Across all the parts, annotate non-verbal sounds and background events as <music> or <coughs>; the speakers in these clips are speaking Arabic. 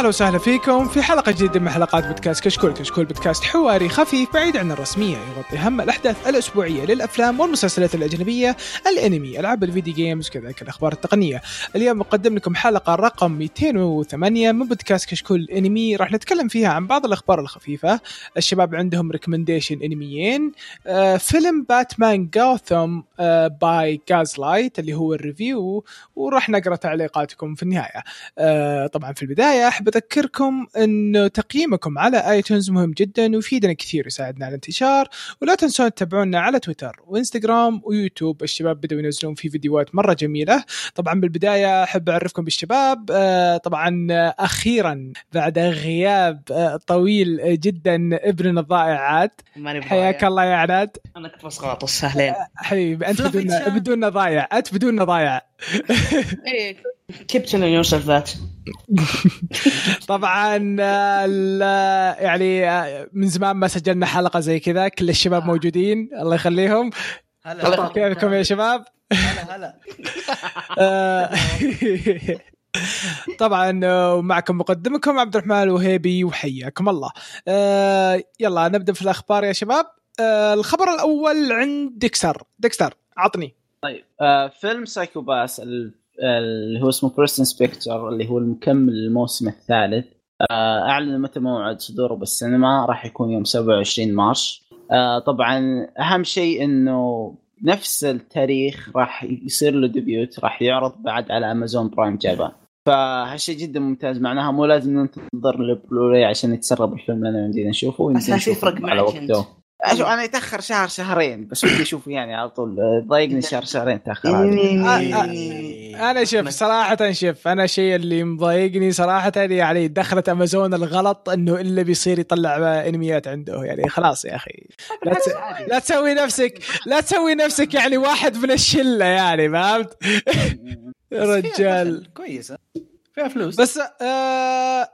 أهلا وسهلا فيكم في حلقة جديدة من حلقات بودكاست كشكول. كشكول بودكاست حواري خفيف بعيد عن الرسمية يغطي أهم الأحداث الأسبوعية للأفلام والمسلسلات الأجنبية الأنمي ألعاب ال video games كذلك الأخبار التقنية. اليوم نقدم لكم حلقة رقم 208 من بودكاست كشكول أنمي. راح نتكلم فيها عن بعض الأخبار الخفيفة. الشباب عندهم recommendation أنميين. آه فيلم Batman Gotham by Gaslight اللي هو ال review. وراح نقرأ تعليقاتكم في النهاية. آه طبعا في البداية أحب اذكركم انه تقييمكم على آيتونز مهم جدا ويفيدنا كثير ويساعدنا على الانتشار. ولا تنسون تتابعونا على تويتر وإنستغرام ويوتيوب. الشباب بدأوا ينزلون فيه فيديوهات مرة جميلة. طبعا بالبداية أحب أعرفكم بالشباب. آه طبعا أخيرا بعد غياب آه طويل جدا ابننا الضائع عاد. حياك. الله يا عناد أنا كنت بس غاطس اهلين حبيبي أنت فلافي بدون. بدون ضايع أنت بدون ضايع keep telling yourself that طبعا آه، ال- يعني آه، من زمان ما سجلنا حلقة زي كذا كل الشباب موجودين الله يخليهم. هلا. كيفكم يا شباب. هلا هلا. <laughs> آه، <laughs> طبعا آه، معكم مقدمكم عبد الرحمن الوهيبي وحياكم الله. آه، يلا نبدأ في الأخبار يا شباب. آه، الخبر الأول عند ديكستر. ديكستر عطني. آه فيلم Psycho-Pass ال- اللي هو اسمه First Inspector اللي هو المكمل للموسم الثالث. آه أعلن متى موعد صدوره بالسينما. راح يكون يوم 27 مارس. آه طبعا أهم شيء إنه نفس التاريخ راح يصير له debut راح يعرض بعد على Amazon Prime Japan فهالشيء جدا ممتاز معناها مو لازم ننتظر البلوراي عشان يتسرب الفيلم لنا يمدينا نشوفه. هالشيء نشوفه على. وقته. أشوف أنا يتأخر شهر شهرين بس ودي اشوفه يعني على طول آه، ضايقني شهر شهرين تأخر عادي. آه، أنا شوف صراحة شوف أنا شيء اللي مضايقني صراحة يعني دخلت أمازون الغلط إنه إلا بيصير يطلع أنميات عنده. يعني خلاص يا أخي. لا, تس... لا تسوي نفسك لا تسوي نفسك يعني واحد من الشلة يعني فهمت؟ <laughs> يا رجال. كويسة. فيها فلوس بس آه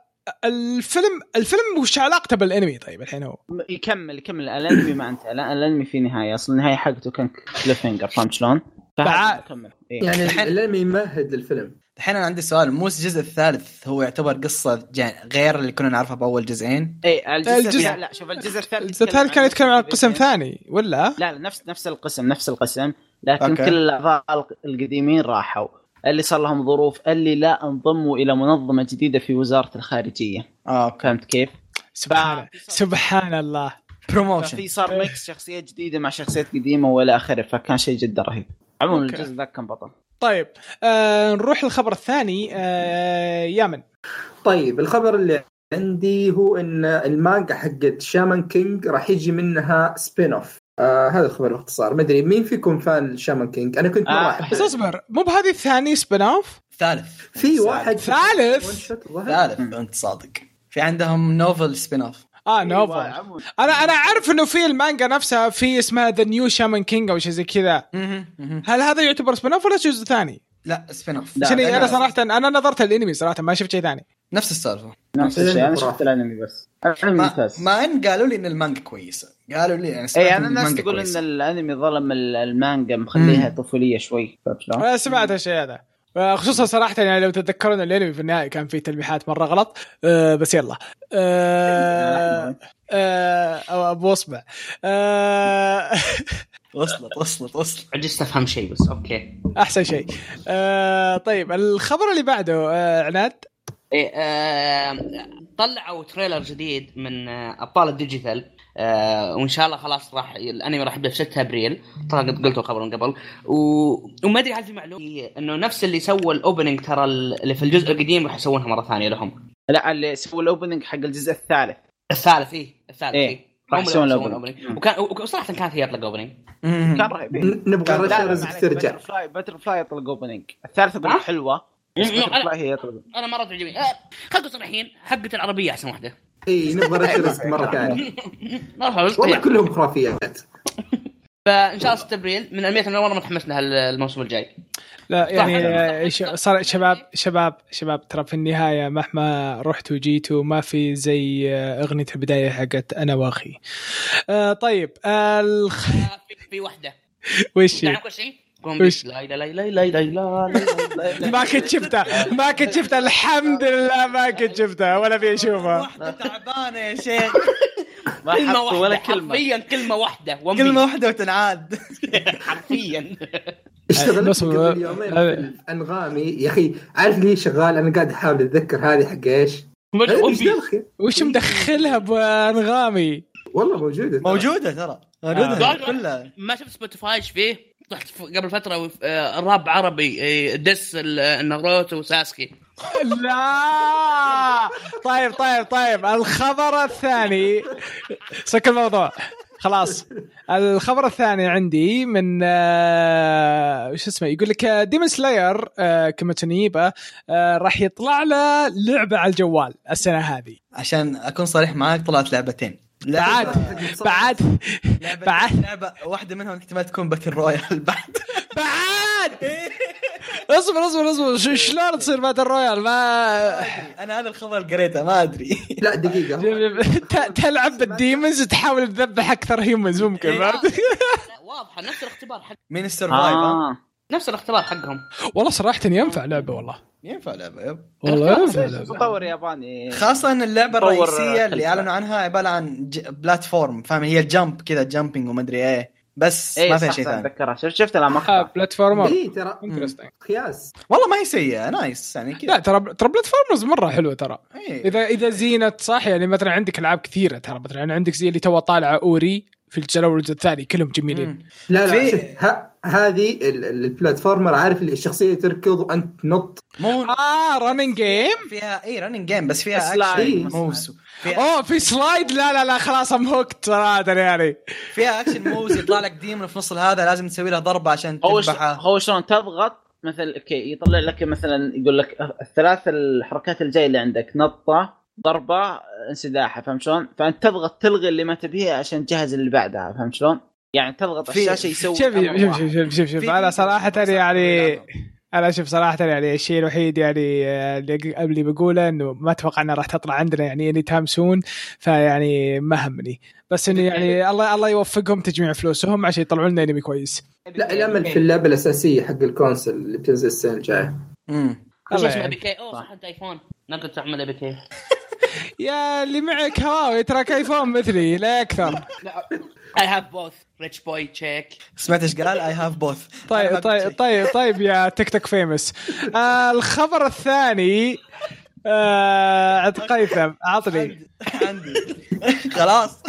الفيلم الفيلم وش علاقته بالانمي طيب الحين هو؟ يكمل يكمل. الانمي ما انتهى لا الانمي في نهاية. أصلا النهاية حقته كان cliffhanger فهمت شلون؟ يكمل إيه. يعني الحين- الانمي يمهد للفيلم. الحين أنا عندي سؤال. مو الجزء الثالث هو يعتبر قصة جا- غير اللي كنا نعرفها بأول جزئين؟ إيه الجزء, الجزء- الجزء لا شوف الجزء الثالث الجزء الثالث كان يتكلم عن قسم ثاني ثاني ولا؟ لا لا نفس نفس القسم نفس القسم. لكن أوكي. كل الاعضاء القديمين راحوا. اللي صار لهم ظروف اللي لا انضموا إلى منظمة جديدة في وزارة الخارجية. آه okay. فهمت كيف؟ سبحان سبحان الله. promotion ففي صار mix شخصيات جديدة مع شخصيات قديمة وإلى آخره فكان شيء جدا رهيب. عموما. الجزء ذاك كان بطل. طيب آه نروح للخبر الثاني آه يامن. طيب الخبر اللي عندي هو إن المانجا حقت شامان كينج راح يجي منها spin-off آه هذا الخبر باختصار. ما أدري مين فيكم fan شامان كينج أنا كنت مرة آه، بس اصبر مو بهذه الثاني سبين اوف ثالث. في واحد ثالث؟ ثالث انت صادق. في عندهم novel spin-off آه أيوة، novel عموماً. أنا أنا أعرف إنه في المانجا نفسها في اسمها the new شامان كينج أو شيء زي كذا. هل هذا يعتبر spin-off ولا جزء ثاني؟ لا spin-off عشان أنا. صراحة أنا نظرت الانمي صراحة ما شفت شيء ثاني. نفس السالفة. نفس الشيء. أنا. شفت الأنمي بس. الانمي ما, ممتاز. ما إن قالوا لي إن المانجا كويسة. قالوا لي يعني اي أنا الناس تقول إن. الأنمي ظلم ال- المانجا مخليها مم. طفولية شوي؟ أنا سمعت الشيء هذا. خصوصا صراحة يعني لو تتذكرون الأنمي في النهاية كان فيه تلميحات مرة غلط. آه بس يلا. آه آه أو أبو أصبع. آه <laughs> وصلت وصلت وصلت. عجزت أفهم شيء بس okay. أحسن شيء. آه طيب الخبر اللي بعده آه عناد؟ إيه آه طلعوا trailer جديد من آه أبطال الديجيتال. آه وإن شاء الله خلاص راح الأنمي راح يبدأ في 6 أبريل طبعا قد قلت الخبر من قبل و... وما أدري هل في معلومة إنه نفس اللي سوى ال opening ترى اللي في الجزء القديم راح يسوونها مرة ثانية لهم لا اللي سووا ال opening حق الجزء الثالث الثالث إيه الثالث إيه. إيه. راح يسوون. ال opening. وكان وصراحة كانت هي أطلق opening كان رهيب نبغى رشا رزق ترجع butterfly butterfly أطلق opening الثالثة أقول؟ حلوة. fly هي أطلق أنا مرة تعجبني آه خلينا صريحين حقة العربية أحسن واحدة إي نبغى <laughs> رزق مرة ثانية. <laughs> والله كلهم خرافيات. فان شاء الله 6 أبريل من اللي أنا مرة متحمس لها الموسم الجاي. لا يعني صار شباب شباب شباب ترى في النهاية مهما رحت وجيتوا ما في زي آه، أغنية البداية حقت أنا وأخي. آه طيب آه الخ... آه، في, في واحدة. <laughs> وش هي؟ قوم لا لا لا لا لا لا ما كنت شفتها ما كنت شفتها الحمد لله ما كنت شفتها ولا في اشوفها واحدة تعبانة يا شيخ. ما كلمة واحدة ولا كلمة. حرفيا كلمة واحدة كلمة واحدة وتنعاد. <laughs> حرفيا. اشتغلت قبل يومين آه. انغامي يا أخي عارف لي شغال؟ أنا قاعد أحاول أتذكر هذه حق إيش؟ وش مدخلها بانغامي؟ والله موجودة موجودة ترى. موجودة آه. كلها. ما شفت سبوتيفاي إيش فيه؟ طلعت ف- قبل فترة آه، راب عربي آه، diss ناروتو وساسكي. لا! طيب طيب طيب. الخبر الثاني سكر الموضوع. خلاص. الخبر الثاني عندي من آه، وش اسمه؟ يقول لك ديمون سلاير كمتنيبه آه، راح يطلع له لعبة على الجوال السنة هذه. عشان أكون صريح معاك طلعت لعبتين. بعد بعد. بعد. لعبة واحدة منهم احتمال تكون battle royale بعد. بعد! <laughs> اصبر اصبر اصبر. شلون تصير battle royale؟ ما أنا هذا الخبر قريته ما أدري. <laughs> لا دقيقة. <laughs> تلعب بال demons تحاول تذبح أكثر humans ممكن؟ لا، واضحة. نفس الاختبار حق مين ال survive ها؟ آه نفس الاختبار حقهم. والله صراحة ينفع لعبة والله. ينفع لعبه yep. والله ينفع لعبه مطور ياباني. خاصة إن اللعبة طور الرئيسية اللي. أعلنوا عنها عبارة عن ج... platform فاهم؟ هي جمب كذا jumping ومدري إيه. بس إيه ما فيها شيء ثاني. اتذكرها شفت شفت لها مقطع platformer اي ترى خياس والله ما هي سيئة nice يعني لا كذا ترى ترى platformers مرة حلوة ترى. إيه. اذا إذا زينت صح؟ يعني مثلا عندك ألعاب كثيرة ترى. مثلا عندك زي اللي تو طالعة أوري في الجزء الأول والجزء الثاني كلهم جميلين. مم. لا لا في- هذه ال- ال- ال platformer عارف اللي الشخصية تركض وأنت تنط. مو آه running game فيها اي running game بس فيها slide action moves فيها, أوه في slide لا لا لا خلاص I'm hooked صراحة يعني. فيها action moves يطلع لك demon في نص هذا لازم تسوي له ضربة عشان هو ش... تذبحه. هو شلون تضغط مثل okay يطلع لك مثلا يقول لك الثلاث الحركات الجاية اللي عندك نطة ضربة انسداحة فهمت شلون؟ فأنت تضغط تلغي اللي ما تبيه عشان تجهز اللي بعدها فهمت شلون؟ يعني تضغط في- الشاشة يسوي شوف شوف. شوف شوف شوف, شوف. أنا صراحة يعني في- أنا أشوف صراحة يعني الشيء الوحيد يعني آه، اللي بقوله إنه ما أتوقع انها راح تطلع عندنا يعني anytime soon فيعني ما همني. بس إنه يعني الله الله يوفقهم تجميع فلوسهم عشان يطلعوا لنا انمي كويس. لا الامل في اللعبه الاساسيه حق ال console اللي بتنزل السنة الجاية. مم. شو اسمه؟ يعني. بي كي أوه صح ايفون نقدر تعمل بي كي <laughs> يا اللي معك هواوي تراك ايفون مثلي لا أكثر. I have both rich boy check سمعت إيش قال I have both طيب طيب طيب طيب يا تيك توك famous آه الخبر الثاني آه عند قيثم عطني. عندي. خلاص.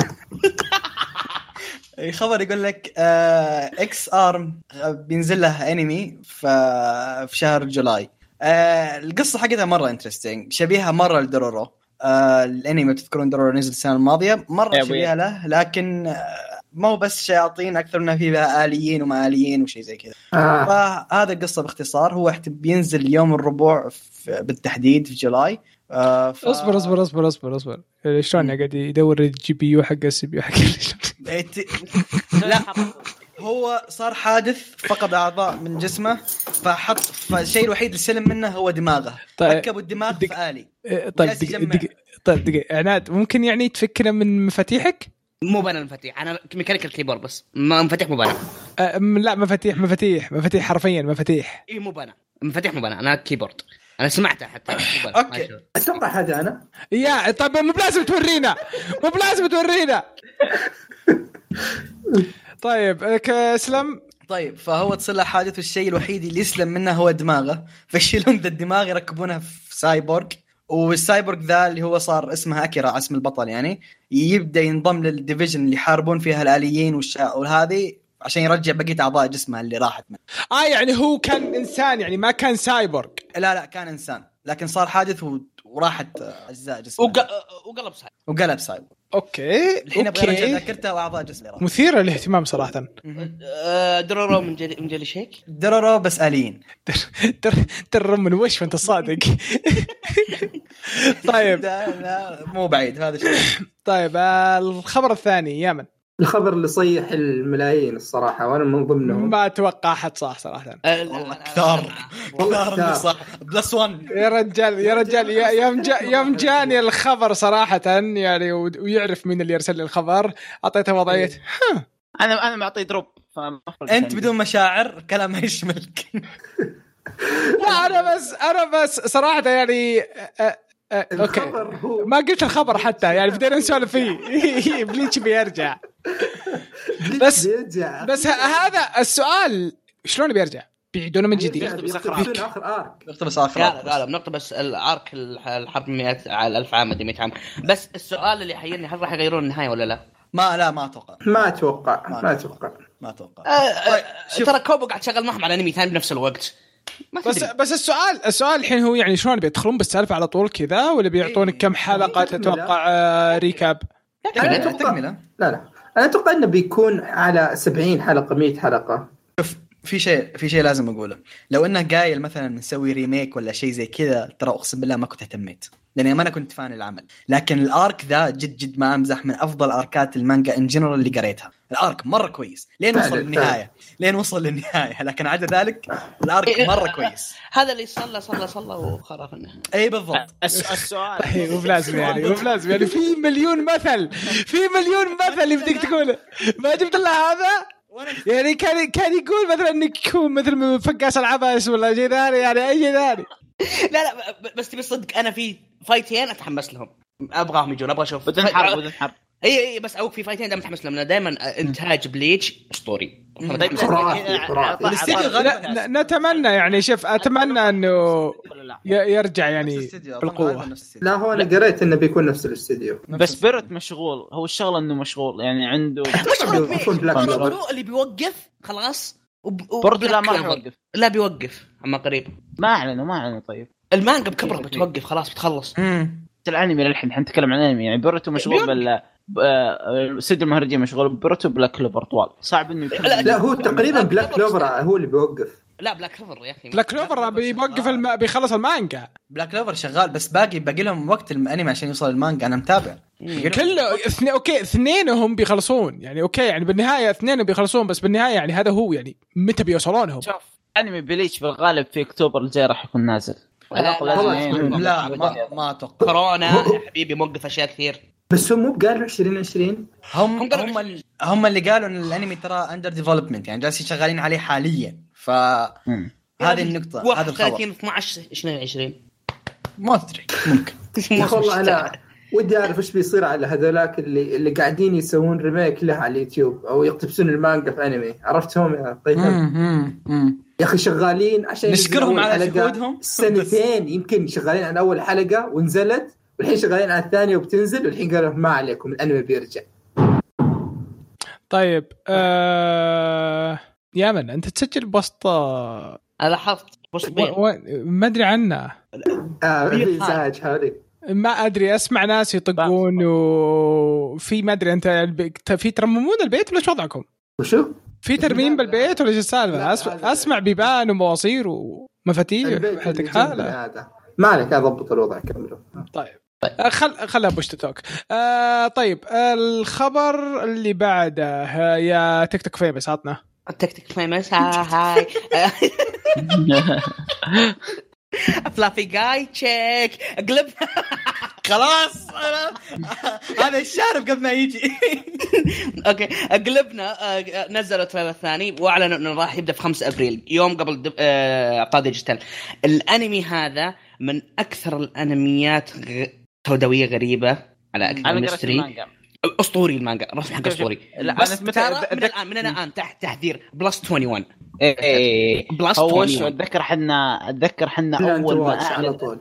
اي خبر يقول لك آه Ex-Arm بينزل له انمي في شهر July. آه القصة حقتها مرة interesting شبيهة مرة لدورورو آه الانمي تذكرون دورورو نزل السنة الماضية. مرة شبيهة له لكن آه مو بس شياطين أكثر منها فيها آليين وما آليين وشيء زي كذا آه. فهذا القصة باختصار هو بينزل يوم الربوع في- بالتحديد في July آه ف... أصبر أصبر أصبر أصبر أصبر شلون قاعد يدور ال GPU حق ال CPU حق إت- <laughs> <laughs> لا هو صار حادث فقد أعضاء من جسمه فحط فالشيء الوحيد اللي سلم منه هو دماغه طيب. ركبوا الدماغ دق- في آلي إيه، طيب. دقيقة طيب دقيقة عناد ممكن يعني تفكنا من مفاتيحك؟ مو بنا المفاتيح أنا mechanical keyboard بس. ما مفاتيح مو بنا أه م- لا مفاتيح مفاتيح مفاتيح حرفيا مفاتيح. إي مو بنا مفاتيح مو بنا أنا keyboard. أنا سمعتها حتى. أشوف. أتوقع هذا أنا. يا طيب مو بلازم تورينا. مو بلازم تورينا. <laughs> طيب لك اسلم طيب فهو تصير له حادث والشيء الوحيد اللي يسلم منه هو دماغه. فيشيلون ذا الدماغ يركبونه في cyborg. وال cyborg ذا اللي هو صار اسمه أكيرا اسم البطل يعني يبدأ ينضم لل division اللي يحاربون فيها الآليين. وهذه عشان يرجع بقية أعضاء جسمه اللي راحت منه. آه يعني هو كان إنسان يعني ما كان سايبورغ. لا لا كان إنسان لكن صار حادث و... وراحت أجزاء جسمه وق- وقلب صحيح وقلب cyborg. Okay الحين أبغى أرجع okay ذاكرته واعضاء جسمه راحت. مثيرة للاهتمام صراحة. آه، درورو من جلي من جلي شيك؟ درورو بس آليين. ترى من وش وانت صادق. <laughs> طيب. لا لا مو بعيد هذا شيء. طيب الخبر الثاني يامن الخبر اللي صيح الملايين الصراحة وأنا من ضمنهم. ما أتوقع أحد صح صراحة. والله كثار. والله كثار. اللي. صح plus 1 يا رجال يا رجال يا- يوم جا يوم جاني الخبر صراحة يعني ويعرف مين اللي يرسل لي الخبر. أعطيته وضعية. ها. أنا أنا معطيه drop. أنت عندي. بدون مشاعر كلام ما يشملك. لا أنا بس أنا بس صراحة يعني okay. الخبر هو ما قلت الخبر حتى يعني <laughs> بدينا نسولف فيه. <laughs> Bleach بيرجع. بس- بيرجع. بس ه- هذا السؤال شلون بيرجع؟ بيعيدونه من جديد. بيقتبسون آخر arc نقتبس آخر لا لا لا بنقطة بس ال arc الح- الحرب 100 على 1000 عام مدري 100 عام. بس السؤال اللي حيرني هل راح يغيرون النهاية ولا لا؟ ما لا ما أتوقع. ما أتوقع ما أتوقع. ما أتوقع. آه، آه، طيب،. ترى كوبو قاعد شغال معهم على أنمي ثاني بنفس الوقت. بس بس السؤال السؤال الحين هو يعني شلون بيدخلون بالسالفه على طول كذا ولا بيعطونك إيه. كم حلقة. تتوقع آه، recap؟ تكمله لا لا أنا أتوقع إنه بيكون على 70 حلقة 100 حلقة في شيء في شيء لازم أقوله. لو انه قايل مثلا نسوي remake ولا شيء زي كذا ترى أقسم بالله ما كنت اهتميت. لأني ما أنا كنت fan العمل. لكن ال arc ذا جد جد ما أمزح من أفضل arc ات المانجا in general اللي قريتها. ال arc مرة كويس. لين فعلا، وصل للنهاية. لين وصل للنهاية. لكن عدا ذلك الأرك مرة كويس. هذا اللي صلى صلى صلى وخرف النهايه اي بالضبط الس- السؤال. طيب مو بلازم يعني مو بلازم يعني. في مليون مثل. في مليون مثل يبديك تقوله. ما جبت إلا هذا؟ <laughs> يعني كان كان يقول مثلا إنك يكون مثل فقاس العبس ولا شيء ثاني يعني أي شيء ثاني. <laughs> لا لا بس تبي صدق أنا في فايتين أتحمس لهم. أبغاهم يجون أبغى أشوف. بدون حرب بدون حرب. إي إي بس أو في فايتين دائما متحمس لهم دائما إنتاج بليتش اسطوري نتمنى يعني شوف أتمنى إنه يرجع يعني بالقوة. لا هو أنا قريت إنه بيكون نفس الاستديو. بس. بيرت مشغول. هو الشغلة إنه مشغول. يعني عنده <laughs> مشغول اللي بيوقف خلاص. برضو لا ما بلاك راح كلوفر. يوقف لا بيوقف أما قريب. ما أعلنوا ما أعلنوا طيب. المانجا بكبره بتوقف خلاص بتخلص. الانمي للحين إحنا نتكلم عن انمي يعني Pierrot مشغول. بال آه، ستوديو المهرجين مشغول Pierrot Black Clover طوال. صعب إنه يكون لا، لا هو تقريبا Black Black Clover Clover هو اللي بيوقف. لا Black Clover يا أخي. بلاك كلوفر بيوقف الم... بيخلص المانجا. Black Clover شغال بس باقي باقي لهم وقت الانمي عشان يوصل المانجا أنا متابع. كله اثنين okay اثنينهم بيخلصون. يعني okay يعني بالنهاية اثنين بيخلصون بس بالنهاية يعني هذا هو يعني متى بيوصلونهم شوف أنمي Bleach بالغالب في أكتوبر الجاي راح يكون نازل. لا، لا، ما ما أتوقع كورونا يا حبيبي موقف أشياء كثير. بس هم مو قالوا 2020 هم هم قالوا- هم هم اللي قالوا إن الأنمي ترى under development يعني جالسين شغالين عليه حاليا. فهذه مم. النقطة هذا الخبر. 31 12 22 ما أدري ممكن. <laughs> والله أنا ودي أعرف إيش بيصير على هذولاك اللي اللي قاعدين يسوون remake له على اليوتيوب أو يقتبسون المانجا في انمي عرفتهم يا طيب. يا أخي شغالين عشان نشكرهم على جهودهم. سنتين يمكن شغالين على أول حلقة ونزلت والحين شغالين على الثانية وبتنزل والحين قالوا ما عليكم الأنمي بيرجع. طيب آه... يا من أنت تسجل بوسط أنا لاحظت بص و... و... ما أدري عنه. آه في ازعاج ما أدري أسمع ناس يطقون وفي ما أدري أنت الب- في ترممون البيت؟ ولا شو وضعكم؟ وشو؟ في ترميم. بالبيت ولا إيش السالفة؟ اسمع بيبان ومواصير ومفاتيح البيت حالتك اللي جنبنا حالة. هذا ما عليك اضبط الوضع كمله طيب. آه، خل خلها بوش توك. آه طيب الخبر اللي بعده. يا تيك توك فيمس عطنا. التكتيك فيمس هاي. <laughs> فلافي جاي تشيك اقلب خلاص. أنا- <laughs> هذا الشارب قبل ما يجي. <laughs> Okay. قلبنا آه، نزلوا ال trailer الثاني وأعلنوا إنه راح يبدأ في 5 أبريل يوم قبل دب- آه، ابطال digital. الأنمي هذا من أكثر الأنميات غ... سوداوية غريبة على أكثر المانجا. اسطوري المانجا. الرسم حقه أسطوري. لا بس أنا ترى من الان من الآن تحت تحذير plus 21 إيه إيه plus هو وش 21 أتذكر حنا أتذكر حنا أول ما على طول.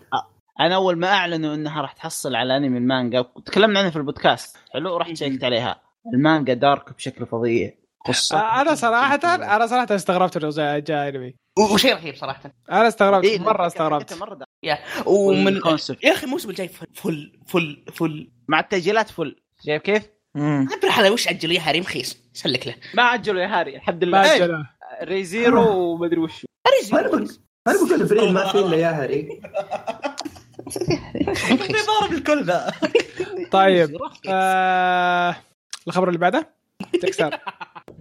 أنا أول ما أعلنوا إنها راح تحصل على أنمي المانجا تكلمنا عنها في البودكاست. حلو؟ رحت شيكت عليها. المانجا دارك بشكل فظيع. قصة آه، أنا صراحة أنا صراحة استغربت إنه جاء أنمي. وشيء رهيب صراحة. أنا استغربت إيه، مرة حقتها- استغربت. دارك. يا ومن. يا أخي الموسم الجاي فل فل فل فل مع التسجيلات فل شايف كيف؟ عبر على وش أجل يا هاري رخيص سلك له؟ ما عجلوا يا هاري الحمد ما لله أجله. ريزيرو ومدري وش. بقول أنا بقول فريد ما في إلا يا في ضارب <laughs> <laughs> الكل ذا. <laughs> طيب آه الخبر اللي بعده؟ تكسر.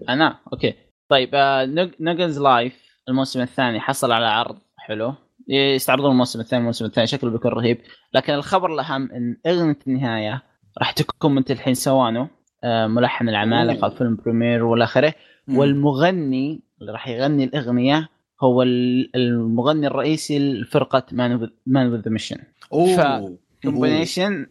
أنا؟ Okay. طيب آه No Guns Life الموسم الثاني حصل على عرض حلو. يستعرضون الموسم الثاني الموسم الثاني شكله بيكون رهيب. لكن الخبر الأهم إن اغنيه النهاية راح تكون من الحين سوانو آه، ملحن العمالقة. فيلم Promare والى اخره مم. والمغني اللي راح يغني الأغنية هو ال- المغني الرئيسي لفرقة Man with a Mission أوه. combination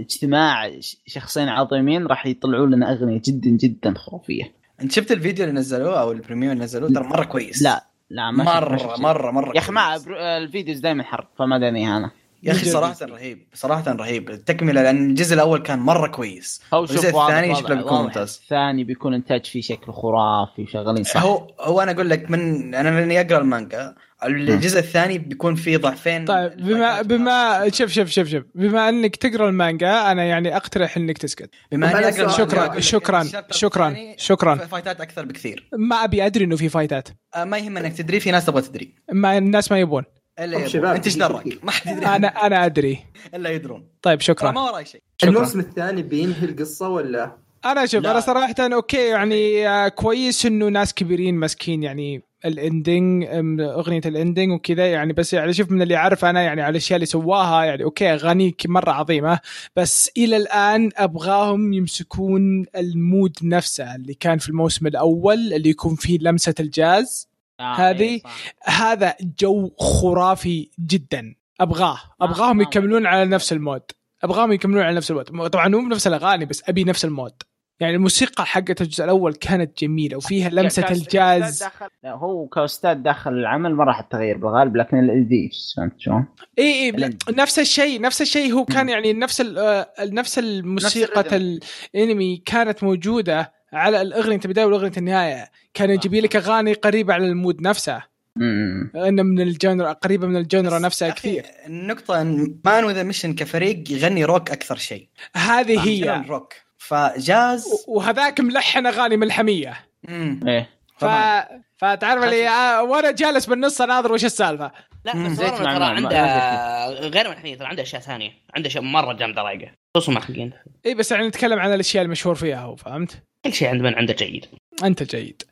اجتماع ش- شخصين عظيمين راح يطلعوا لنا أغنية جدا جدا خرافيه أنت شفت الفيديو اللي نزلوه أو ال premiere اللي نزلوه ترى مرة كويس لا لا ما مرة. مرة مرة يا أخي ما ال videos دائما حرب فما داني أنا يا أخي صراحة رهيب صراحة رهيب. التكملة لأن الجزء الأول كان مرة كويس. الجزء الثاني شكله بيكون ممتاز. الثاني بيكون انتاج فيه شكله خرافي وشغالين صح. هو هو أنا أقول لك من أنا لأني أقرأ المانجا الجزء الثاني بيكون فيه ضعفين. طيب بما بما شوف شوف شوف شوف. بما أنك تقرأ المانجا أنا يعني أقترح إنك تسكت. بما أني أنا أقرأ شكراً، شكراً، شكراً، شكراً. فايتات أكثر بكثير. ما أبي أدري إنه في فايتات. آه، ما يهم انك تدري في ناس تبغى تدري. ما الناس ما يبون. ألا أنت إيش درك دقيقة. ما حد يدري. أنا أنا أدري. ألا يدرون. طيب شكرا. ما وراي شيء. الموسم الثاني بينهي القصة ولا؟ أنا شوف. أنا صراحة okay يعني آه، كويس إنه ناس كبيرين ماسكين يعني ال ending أغنية ال ending وكذا يعني بس يعني شوف من اللي أعرف أنا يعني على الأشياء اللي سواها يعني okay أغاني مرة عظيمة بس إلى الآن أبغاهم يمسكون ال mood نفسه اللي كان في الموسم الأول اللي يكون فيه لمسة الجاز. آه، هذه- إيه، صح. هذا جو خرافي جدا أبغاه أبغاهم آه. يكملون على نفس ال mood أبغاهم يكملون على نفس ال mood طبعا مو بنفس الأغاني بس أبي نفس ال mood يعني الموسيقى حقت الجزء الأول كانت جميلة وفيها لمسة الجاز لا هو كاستاذ داخل العمل ما راح تغير بالغالب لكن ال idea فهمت شلون؟ إي إي. نفس الشيء نفس الشيء هو كان. يعني نفس ال- آه، نفس الموسيقى. الانمي كانت موجودة على الأغنية البدايه والأغنية النهاية كان يجيب لك أغاني قريبة على ال mood نفسه. امم انه من ال genre قريبة من ال genre نفسها كثير. النقطة إن Man with a Mission كفريق يغني روك أكثر شيء. هذه هي. الروك فجاز وهذاك ملحن أغاني ملحمية. مم. إيه. ف... فتعرف اللي وأنا جالس بالنص اناظر وش السالفة. لا. بس مع ترى مع- عنده غير ملحمية ترى عنده أشياء ثانية. عنده أشياء مرة جامدة رايقة. خصوصا حقين اي بس يعني نتكلم عن الأشياء المشهور فيها هو فهمت؟ كل شيء عند من عنده جيد أنت جيد.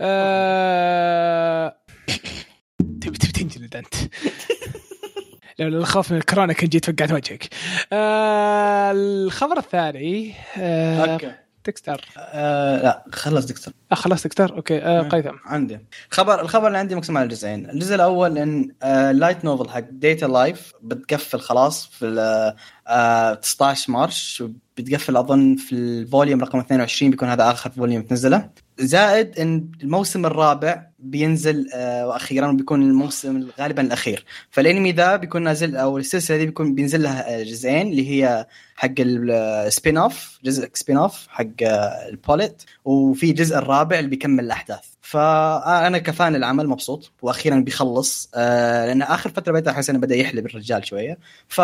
أه... <laughs> تبي تبي تنجلد أنت. <laughs> لولا الخوف من الكورونا كنت جيت فقعت وجهك. أه... الخبر الثاني أه... okay تكستر آه لا خلص دكتور آه خلاص تكستر okay أه مم. قيثم عندي خبر الخبر اللي عندي مقسم على جزئين الجزء الأول إن آه light novel حق Date A Live بتقفل خلاص في ال- آه 19 March بتقفل أظن في ال volume رقم 22 بيكون هذا آخر volume تنزله. زائد إن الموسم الرابع بينزل آه وأخيرا بيكون الموسم غالبا الأخير. فالانمي ذا بيكون نازل أو السلسلة دي بيكون بينزل لها آه، جزئين اللي هي حق ال spin-off جزء spin-off حق آه، ال Bullet وفي جزء الرابع اللي بيكمل الأحداث. فأنا ك fan العمل مبسوط. وأخيرا بيخلص آه لأن آخر فترة بقيت أحس إنه بدأ يحلب الرجال شوية. ف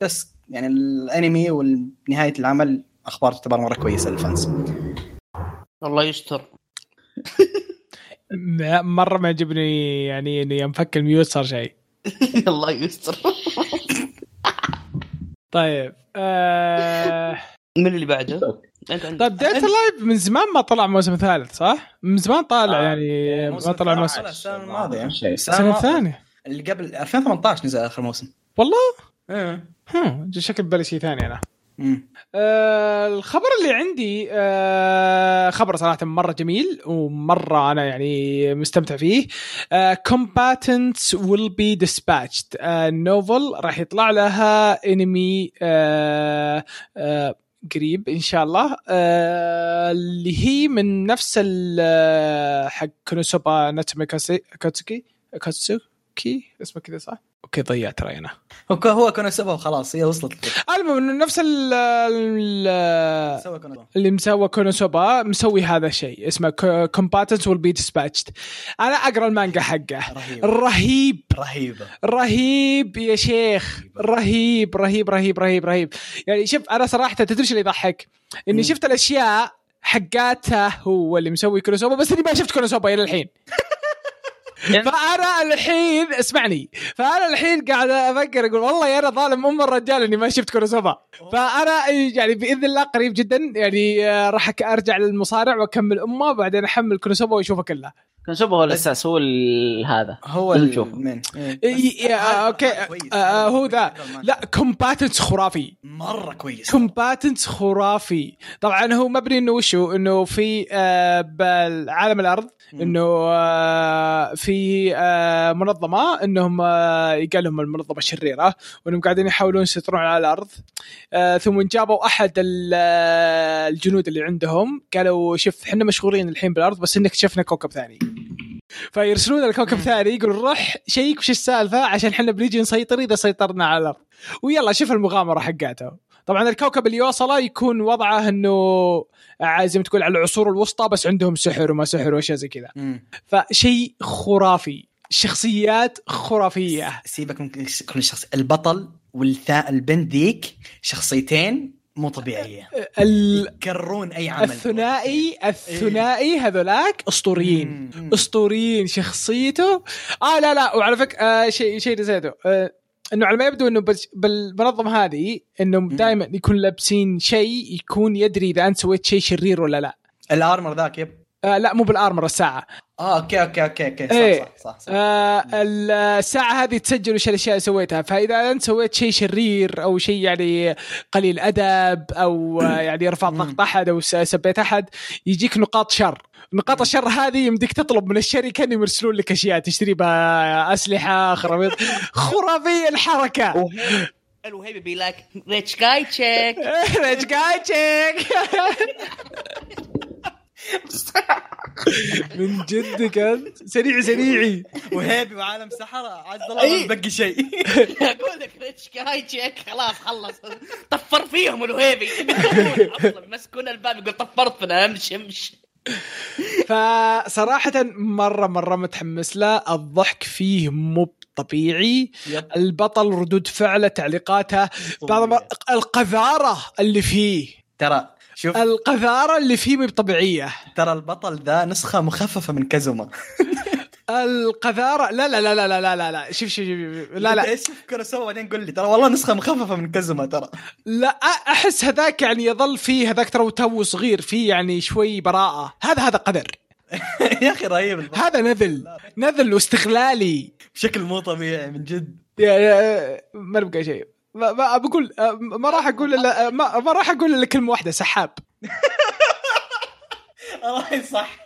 بس يعني الانمي ونهاية العمل أخبار تعتبر مرة كويسة لل fans. الله يستر. <laughs> مرة ما عجبني يعني انه يوم فك ال mute صار شيء. <laughs> الله يستر. <laughs> طيب أه... من اللي بعده؟ طيب Date A Live من زمان ما طلع موسم ثالث صح؟ من زمان طالع آه، يعني ما طلع موسم. السنة الماضية. السنة الثانية. اللي قبل 2018 نزل آخر موسم. والله؟ إيه. هم شكل بالي شيء ثاني أنا. آه الخبر اللي عندي آه خبر صراحة مرة جميل ومرة أنا يعني مستمتع فيه. will be dispatched. آه نوفل راح يطلع لها انمي آه آه قريب إن شاء الله. آه اللي هي من نفس ال- آه، حق كونوسوبا ناتسومي كاسي- كاتسوكي كاتسوكي؟ اسمه كذا صح؟ okay ضيعت راي أنا هو كونوسوبا وخلاص هي وصلت. المهم إنه نفس ال اللي مسوى كونوسوبا مسوي هذا الشيء اسمه Combatants Will Be Dispatched. أنا أقرأ المانجا حقه. رهيب. رهيب. رهيبه رهيب يا شيخ. رهيب. رهيب رهيب رهيب رهيب يعني شوف أنا صراحة تدري إيش اللي يضحك؟ إني. شفت الأشياء حقاته هو اللي مسوي كونوسوبا بس إني ما شفت كونوسوبا إلى الحين. <laughs> <laughs> فانا الحين اسمعني. فأنا الحين قاعد أفكر أقول والله يا أنا ظالم أم الرجال إني ما شفت كونوسوبا فأنا يعني بإذن الله قريب جدا يعني آه، راح أرجع للمصارع وأكمل أمة وبعدين أحمل كونوسوبا وأشوفه كله. كونوسوبا هو الاساس هو ال- هذا. هو. ال main إي- إي- آه، okay. آه، آه، هو ذا. لا Combatants خرافي. مرة كويس. Combatants خرافي. طبعا هو مبني إنه وشو إنه في آه بالعالم الأرض إنه آه في آه منظمة إنهم آه يقال لهم المنظمة الشريره وإنهم قاعدين يحاولون يسيطرون على الأرض. آه ثم جابوا أحد ال- آه، الجنود اللي عندهم. قالوا شوف إحنا مشغولين الحين بالأرض بس إنك شفنا كوكب ثاني. فيرسلون الكوكب ثاني يقولوا روح شيك وش السالفة؟ عشان إحنا بنيجي نسيطر إذا سيطرنا على الأرض. ويلا شوف المغامرة حقاته طبعا الكوكب اللي يوصله يكون وضعه إنه زي ما تقول على العصور الوسطى بس عندهم سحر وما سحر وأشياء زي كذا. فشيء خرافي. شخصيات خرافية. سيبك من كل شخص. البطل والثاء البنت ذيك شخصيتين مو طبيعية. يكررون أي عمل. الثنائي الثنائي هذولاك أسطوريين. أسطوريين شخصيته. آه لا لا وعلى فكره آه شيء شيء نسيته. آه إنه على ما يبدو إنه بالمنظمة هذه انهم دائما يكون لابسين شيء يكون يدري إذا أنت سويت شيء شرير ولا لا. ال armor ذاك yep. آه لا مو بال armor الساعة. آه okay okay okay okay. إيه. صح صح صح, صح. آه الساعة هذه تسجل وش الأشياء اللي سويتها. فإذا أنت سويت شيء شرير أو شيء يعني قليل أدب أو آه، يعني رفعت ضغط أحد أو س- سبيت أحد يجيك نقاط شر. نقاط الشر هذه يمديك تطلب من الشركة إنهم يرسلون لك أشياء تشتري بها أسلحة خرابيط. <laughs> خرافيه الحركة. الوهيبي be like ريتش جاي تشيك ريتش جاي تشيك <laughs> من جدك انت سريع سريعي وهيبي وعالم سحرة. عز الله إيه. ما بقي شيء. <laughs> أقول لك ريتش جاي تشيك خلاص خلص. طفر فيهم الوهيبي. مسكون الباب يقول طفرت فينا أمشي أمشي. فصراحة مرة مرة متحمس له. الضحك فيه مو طبيعي. يب. البطل ردود فعله تعليقاته بعض المر- القذارة اللي فيه. ترى شوف. القذارة اللي فيه طبيعية. ترى البطل ذا نسخة مخففة من كازوما. <laughs> القذارة لا لا لا لا لا لا لا. شوف شوف لا لا. شوف كروسوا بعدين قول لي. ترى والله نسخة مخففة من كازما ترى. لا أحس هذاك يعني يظل فيه هذاك ترى تو صغير فيه يعني شوي براءة. هذا هذا قذر. <laughs> يا أخي رهيب هذا نذل. نذل واستغلالي. بشكل مو طبيعي من جد. ما نبقى شيء. ما, ما بقول ما راح أقول إلا ما, ما راح أقول إلا كلمة واحدة سحاب. <laughs> والله صح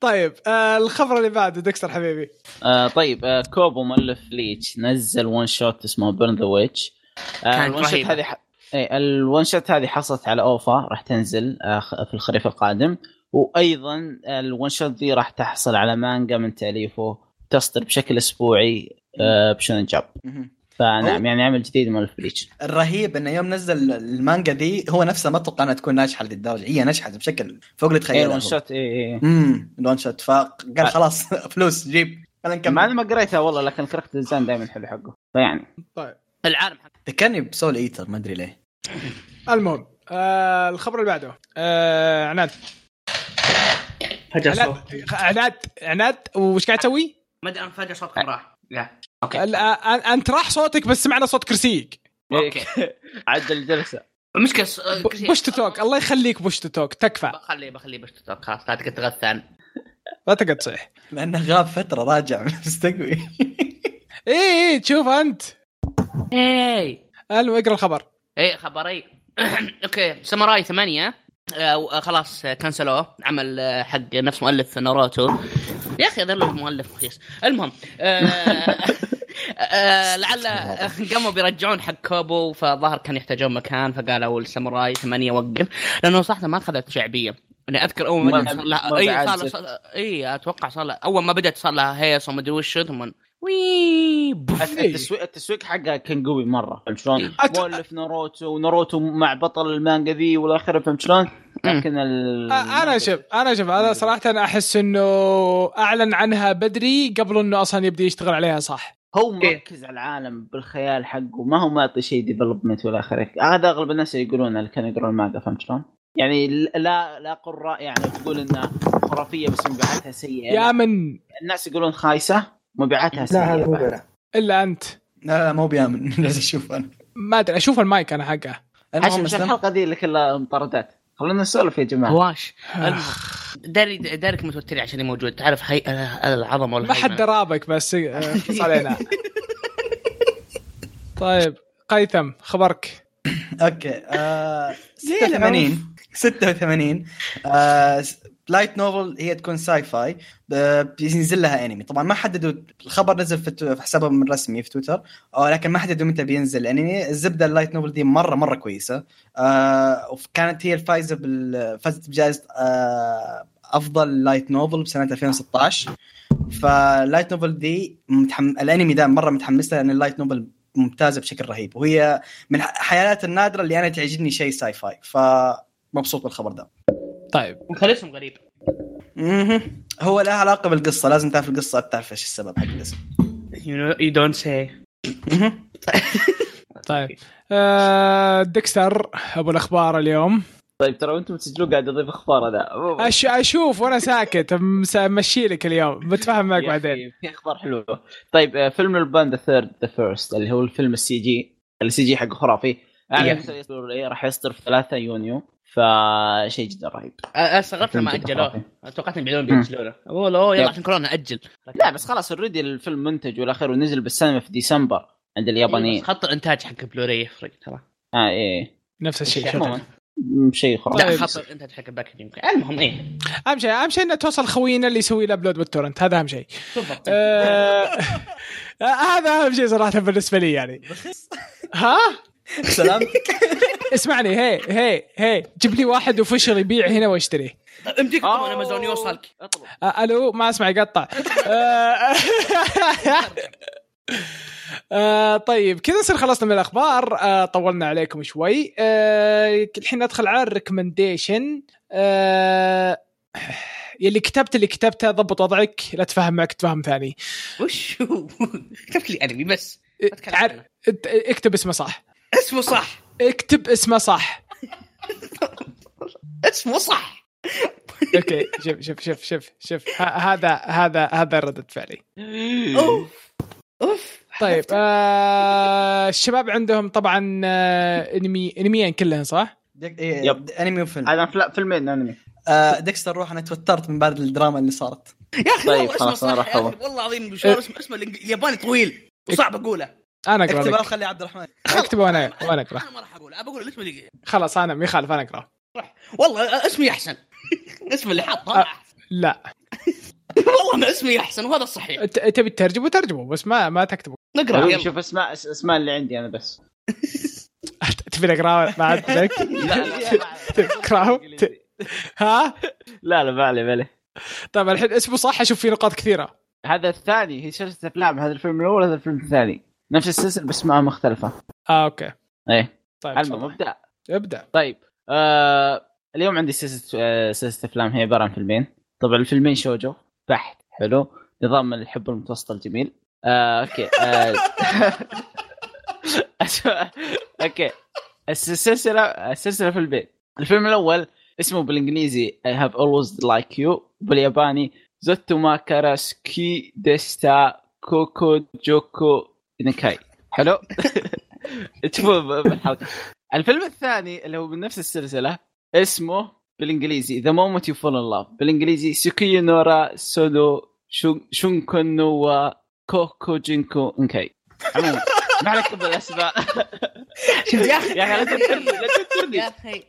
طيب آه الخبر اللي بعده دكتور حبيبي. آه طيب آه كوبو مؤلف ليتش نزل one-shot اسمه Burn the Witch كانت ال one-shot. هذه ح... اي ال one-shot هذه حصلت على OVA راح تنزل آه في الخريف القادم. وأيضا ال one-shot ذي راح تحصل على مانجا من تأليفه تصدر بشكل أسبوعي آه ب Shonen Jump. فنعم يعني عمل جديد مؤلف Bleach الرهيب إنه يوم نزل المانجا دي هو نفسه ما أتوقع إنها تكون ناجحة لهذه الدرجه هي نجحت بشكل فوق اللي تخيله. ال one shot اي اي امم ال one shot فقال خلاص <laughs> فلوس جيب. خلينا مع اني نكمل ما قريتها والله لكن ال character design دائما حلو حقه. فيعني. طيب. العالم حق ذكرني ب Soul Eater ما أدري ليه. المهم آه الخبر اللي بعده. آه عناد. فجأة عناد صوت. عناد عناد وش قاعد تسوي؟ ما أدري أنا فجأة صوتك راح. لا أوكي. ال- أنت راح صوتك بس سمعنا صوت كرسيك. أوكي. <laughs> عدل الجلسه المشكلة. push to talk. الله يخليك push to talk. تكفى. بخليه بخليه push to talk. خلاص لا تقدر تغثى لا تقعد تصيح. لأنه غاب فترة راجع مستقوي اي اي تشوف أنت. اي المهم اقرأ الخبر. إيه خبري. <clears throat> أوكي. ساموراي ثمانية. آه خلاص كنسلوه. عمل آه، حق نفس مؤلف ناروتو. يا أخي هذا المؤلف رخيص. المهم آه آه لعل آه، قاموا بيرجعون حق كوبو فظهر كان يحتاجون مكان فقالوا الساموراي ثمانية وقف. لأنه صراحة ما أخذت شعبية. يعني أذكر أول ما بدأت صار لها اي اي أتوقع صار لها أول ما بدأت صار لها هيص وما أدري وش ثم وي. التسويق التسويق حقها كان قوي مرة فهمت شلون؟ أت- مؤلف ناروتو وناروتو مع بطل المانجا ذي والى آخره فهمت شلون؟ لكن ال أنا شوف أنا شوف أنا صراحة أنا أحس إنه أعلن عنها بدري قبل إنه أصلا يبدأ يشتغل عليها صح هو مركز على العالم بالخيال حقه ما هو معطي شيء development والى آخره هذا أغلب الناس اللي يقولون اللي كانوا يقرون المانجا فهمت شلون؟ يعني لا لا قراء يعني تقول انها خرافية بس مبيعاتها سيئة يا. من الناس يقولون خايسة مبيعاتها سيئه لا هذا مو إلا أنت. لا لا مو بيامن <laughs> لازم أشوف أنا. ما أدري أشوف المايك أنا حقه. اسلم الحلقة ذي اللي كلها مطاردات. خلونا نسولف يا جماعة. هواش. المهم. داري دارك متوتري عشان موجود تعرف هي العظمة ما حد درابك بس آه، اختص علينا. <laughs> طيب قيثم خبرك. أوكي آه ليه 86 86 آه light novel هي تكون sci-fi بينزل لها انمي طبعا ما حددوا الخبر نزل في, حسابهم الرسمي في تويتر آه لكن ما حددوا متى بينزل الانمي الزبدة ال light novel دي مرة مرة كويسة. آه وكانت هي الفايزه بال فازت بجائزة آه أفضل light novel بسنة 2016 ف light novel دي متحم... الانمي ده مرة متحمس له لأن ال light novel ممتازة بشكل رهيب. وهي من الحالات النادرة اللي أنا تعجبني شيء sci-fi فمبسوط بالخبر ده. طيب. اسم غريب. مهم. هو له علاقة بالقصة لازم تعرف القصة تعرف إيش السبب حق الاسم. you don't say. طيب. آه ديكستر أبو الأخبار اليوم. طيب ترى أنتم تسجلوا قاعد اضيف أخبار أنا أش أشوف وأنا ساكت مس- امشي لك اليوم. بتفاهم معك بعدين. في أخبار حلوة. طيب آه، فيلم Lupin the Third the First اللي هو الفيلم السي جي السي جي حقه خرافي. أعلن راح يصدر في 3 يونيو. فشيء جدا رهيب. أنا استغربت لما أجلوه. توقعت انهم بيعلنون بيأجلونه أقول أوه يلا. عشان كورونا أجل. لا بس خلاص already الفيلم منتج والى اخره ونزل بالسينما في ديسمبر عند اليابانيين بس خط الانتاج حق بلوري يفرق ترى. آه إيه نفس الشيء شيء خرافي. لا طيب. خط الانتاج حق ال package يمكن. المهم إيه. أهم شيء أهم شيء إنه توصل خوينا اللي يسوي له upload بال torrent. هذا أهم شيء. بالضبط. آه، <laughs> هذا أهم شيء صراحة بالنسبة لي يعني. ها؟ سلامتك <laughs> اسمعني هي هي هي جيب لي واحد official يبيع هنا واشتريه امديك آه. طبعا أمازون يوصلك. اطلب. آه، ألو ما أسمع يقطع آه، <laughs> آه، طيب كذا نصير خلصنا من الأخبار. آه، طولنا عليكم شوي. آه، الحين ندخل على ال recommendation. آه، يلي كتبت اللي كتبته ضبط وضعك لا تفهم معك تفهم ثاني. وش؟ <laughs> كتبت لي انمي بس. تعال. ات- إكتب اسمه صح. اسمه صح. اكتب اسمه صح. <laughs> اسمه صح. أوكي شوف شوف شوف شوف شوف. هذا هذا هذا ردة فعلي. أوف أوف. طيب آه الشباب عندهم طبعا آه انمي انميين كلهن صح؟ إيه yep. انمي وفيلم. هذا فيلمين انمي. آه ديكستر روح أنا توترت من بعد الدراما اللي صارت. يا أخي طيب، والله اسمه صح. والله العظيم اسمه اسمه الياباني طويل. وصعب أقوله. أنا اقرا اكتب لك خلي عبد الرحمن اكتب وأنا وأنا اقرا أنا ما راح أقول ابى أقول الاسم اللي خلاص أنا ما يخالف أنا اقرا والله اسمي احسن اسم اللي حاطه أه. أحسن. لا والله ما اسمي احسن وهذا الصحيح ت- تبي تترجمه ترجمه بس ما ما تكتبه نقرا شوف اسماء اس- اسماء اللي عندي أنا بس تبي اقراه ما عندك تكرهه ت- ها لا لا ما عليه ما عليه طيب الحين اسمه صح أشوف فيه نقاط كثيره هذا الثاني هي سلسله افلام هذا الفيلم الأول هذا الفيلم الثاني نفس السلسلة بس اسماء مختلفة. آه أوكي. إيه. طيب المهم. ابدأ. ابدأ. طيب آه اليوم عندي سلسلة آه سلسلة أفلام. هي عبارة عن فيلمين. طبعا الفيلمين شوجو بحت حلو. نظام الحب المتوسط الجميل. آه okay آه <laughs> okay. السلسلة السلسلة فيلمين. الفيلم الأول اسمه بالإنجليزي I have always liked you. بالياباني Zutto Mae kara Suki deshita Kokuhaku Jikkou Iinkai حلو؟ <laughs> تشوفوا بالحلقة. الفيلم الثاني اللي هو من نفس السلسلة اسمه بالإنجليزي the moment you fall in love بالإنجليزي Suki ni Naru Sono Shunkan wo Kokuhaku Jikkou Iinkai. عموما ما عليك بالاسماء <laughs> شفت يا أخي يا أخي لا تذكرني لا تذكرني. يا أخي.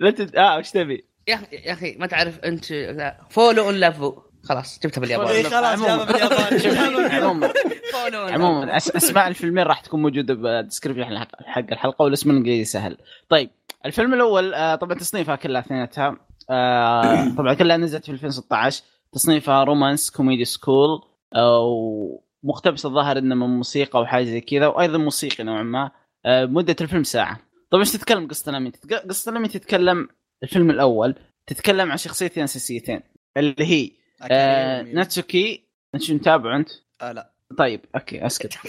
لا تد... آه وش تبي؟ يا أخي يا أخي ما تعرف أنت لا. فولو ولا فو خلاص جبتها إيه، بالياباني خلاص جابها بالياباني. عموما. أسماء الفيلمين راح تكون موجودة بال description حق حق الحلقة والاسم الإنجليزي سهل. طيب الفيلم الأول آه، طبعا تصنيفها كلها اثنيناتها. آه، طبعا كلها نزلت في 2016 تصنيفها romance comedy school ومقتبس الظاهر إنه من موسيقى وحاجة زي كذا وأيضا موسيقي نوعا ما. آه، مدة الفيلم ساعة. طبعا إيش تتكلم قصة؟ تتك- قصة الأنمي تتكلم الفيلم الأول تتكلم عن شخصيتين أساسيتين اللي هي آه، ناتسوكي انت شو متابع أنت؟ آه لا. طيب okay أسكت. <laughs>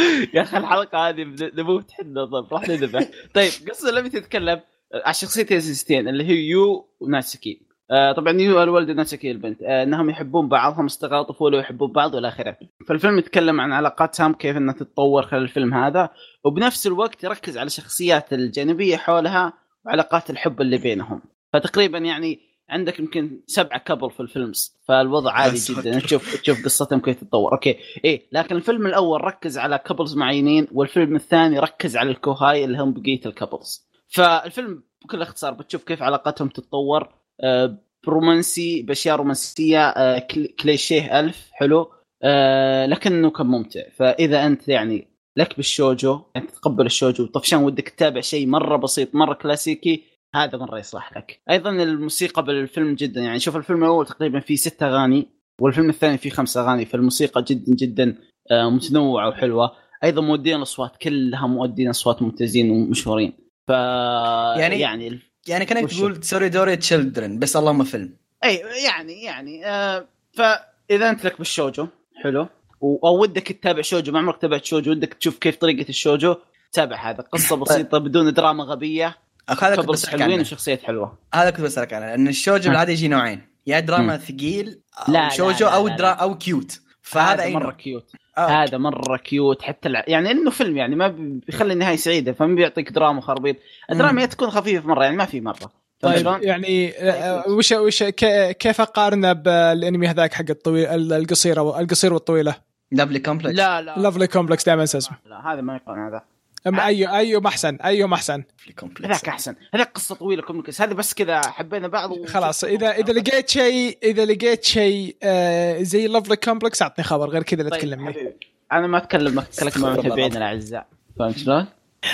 <laughs> يا أخي الحلقة هذه نموت حنا طيب راح نذبح. طيب قصة الفيلم تتكلم عن شخصيتين اللي هي يو وناتسوكي. آه طبعا الولد نسكي البنت آه إنهم يحبون بعضهم أصدقاء طفولة ويحبون بعض والى آخره. فالفيلم يتكلم عن علاقاتهم كيف إنها تتطور خلال الفيلم هذا. وبنفس الوقت يركز على الشخصيات الجانبية حولها وعلاقات الحب اللي بينهم. فتقريبا يعني عندك يمكن سبعة couple في الفيلم. فالوضع عادي جدا. تشوف تشوف قصتهم كيف تتطور. okay. إيه لكن الفيلم الأول ركز على couples معينين والفيلم الثاني ركز على ال kohai اللي هم بقية ال couples فالفيلم بكل اختصار بتشوف كيف علاقتهم تتطور. آه، برومانسي بأشياء رومانسية آه، كل- كليشيه ألف حلو. آه، لكنه كان ممتع. فإذا أنت يعني لك بال shoujo يعني تتقبل ال shoujo طفشان ودك تتابع شيء مرة بسيط مرة كلاسيكي هذا مرة يصلح لك. أيضا الموسيقى بالفيلم جدا. يعني شوف الفيلم الأول تقريبا فيه ست أغاني والفيلم الثاني فيه خمس أغاني فالموسيقى جدا جدا آه، متنوعة وحلوة. أيضا مؤدين الأصوات كلها مؤدين أصوات ممتازين ومشهورين. ف يعني- يعني يعني كأنك تقول Tsurezure Children بس اللهم فيلم. أي يعني يعني آه فإذا أنت لك بال shoujo حلو. أو ودك تتابع shoujo ما عمرك تابعت shoujo ودك تشوف كيف طريقة ال shoujo تابع هذا. قصة بسيطة بدون دراما غبية. هذا كنت حلوين عنه. وشخصيات حلوة. هذا كنت بسألك عنه لأن ال shoujo ها. بالعادة يجي نوعين. يا دراما. ثقيل لا، أو لا، shoujo لا، أو لا، درا لا. أو cute فهذا مرة cute آه. هذا مرة cute حتى الع... يعني إنه فيلم يعني ما بيخلي النهاية سعيدة فما بيعطيك دراما خربيط. الدراما هي تكون خفيفة مرة يعني ما في مرة. طيب؟ يعني آه، وش وش ك- كيف اقارنه بالانمي هذاك حق الطويل القصيرة القصير والطويلة؟ Lovely Complex لا لا. Lovely Complex دائما اسمه لا هذا ما يقارن هذا. أما اي ايهم احسن ايهم احسن لافلي كومبلكس هذاك أحسن. هذاك قصة طويلة كوميكس. هذا بس كذا حبينا بعض و... خلاص اذا إذا لقيت شيء إذا لقيت شيء آه، زي لافلي كومبلكس أعطني خبر غير كذا لا طيب تكلمني. حبيبي. أنا ما أتكلم أتكلم مع متابعينا. الأعزاء. فهمت شلون؟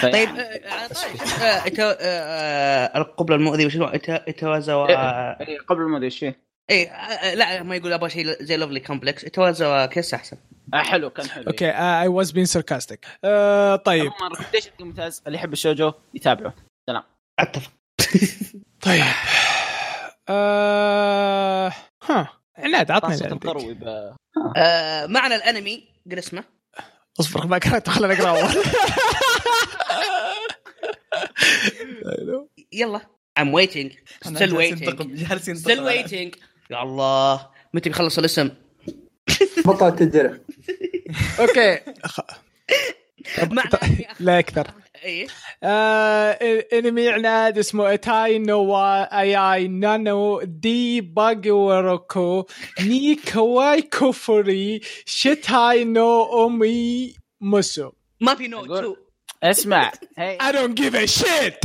طيب. طيب، القبله المؤذي وشنو إتا- اتوازوا إيه، قبل ادري إيش فيه اي آه، لا ما يقول أبغى شيء زي لوفلي كومبلكس اتوازوا كيس أحسن. آه حلو كان حلو. okay I was being sarcastic طيب. recommendation ممتاز اللي يحب ال shoujo يتابعه. سلام. أتفق. <laughs> طيب. آه... ها. عناد عطني. آه، معنا الأنمي قل اسمه. اصبر ما قرأت خليني اقرا اول يلا. I'm waiting. still waiting. still waiting. يا الله. متى بيخلص الاسم؟ <laughs> بطلت الدرع أوكي. لا أكثر. إيه. آه، إنمي عناد اسمه ايتاي نو اي اي نانو دي باغوروكو ني كواي كوفوري شيتاي نو اومي مسو ما في نو تو اسمع. I don't give a shit.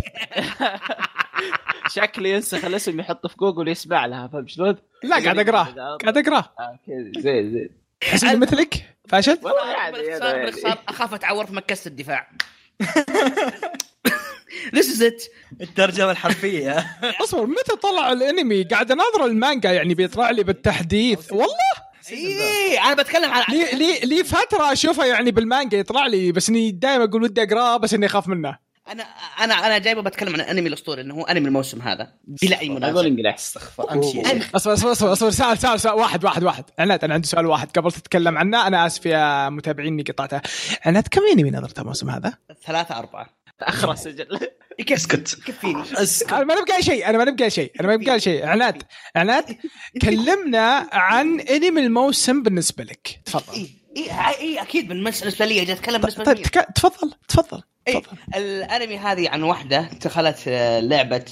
<laughs> شكلي ينسخ الاسم يحطه في جوجل يسمع لها فهمت شلون؟ لا قاعد أقرأه. قاعد أقرأه. كذا زين زين. تحس إني مثلك فاشل؟ والله باختصار يعني- أخاف أتعور في مكسه الدفاع. <laughs> This is it. الترجمة الحرفية. <laughs> أصبر متى طلع الأنمي؟ قاعد أناظر المانجا يعني بيطلع لي بالتحديث. والله؟ إيه أنا بتكلم عن لي لي لي فترة أشوفه يعني بالمانجا يطلع لي بس إني دائما أقول ودي أقرأه بس إني أخاف منه. أنا أنا أنا جايبه بتكلم عن الأنمي الأسطوري إنه هو أنمي الموسم هذا بلا أي أقول مناسبة. انجلش استغفر امشي أصبر أصبر أصبر أصبر سؤال سؤال سؤال واحد واحد واحد. عناد أنا عندي سؤال واحد. قبل تتكلم عنه أنا آسف يا متابعين اني قطعته عناد كم أنمي نظرت الموسم هذا؟ ثلاثة أربعة. اخر سجل اسكت. اسكت. أنا ما نبقى شيء أنا ما نبقى شيء أنا ما نبقى شيء. عناد عناد كلمنا عن أنمي الموسم بالنسبة لك. تفضل. اي اي اي أكيد بالنسبة لي جاي اتكلم بالنسبة طيب لي تفضل تفضل. اي الأنمي هذه عن واحدة دخلت آه، لعبة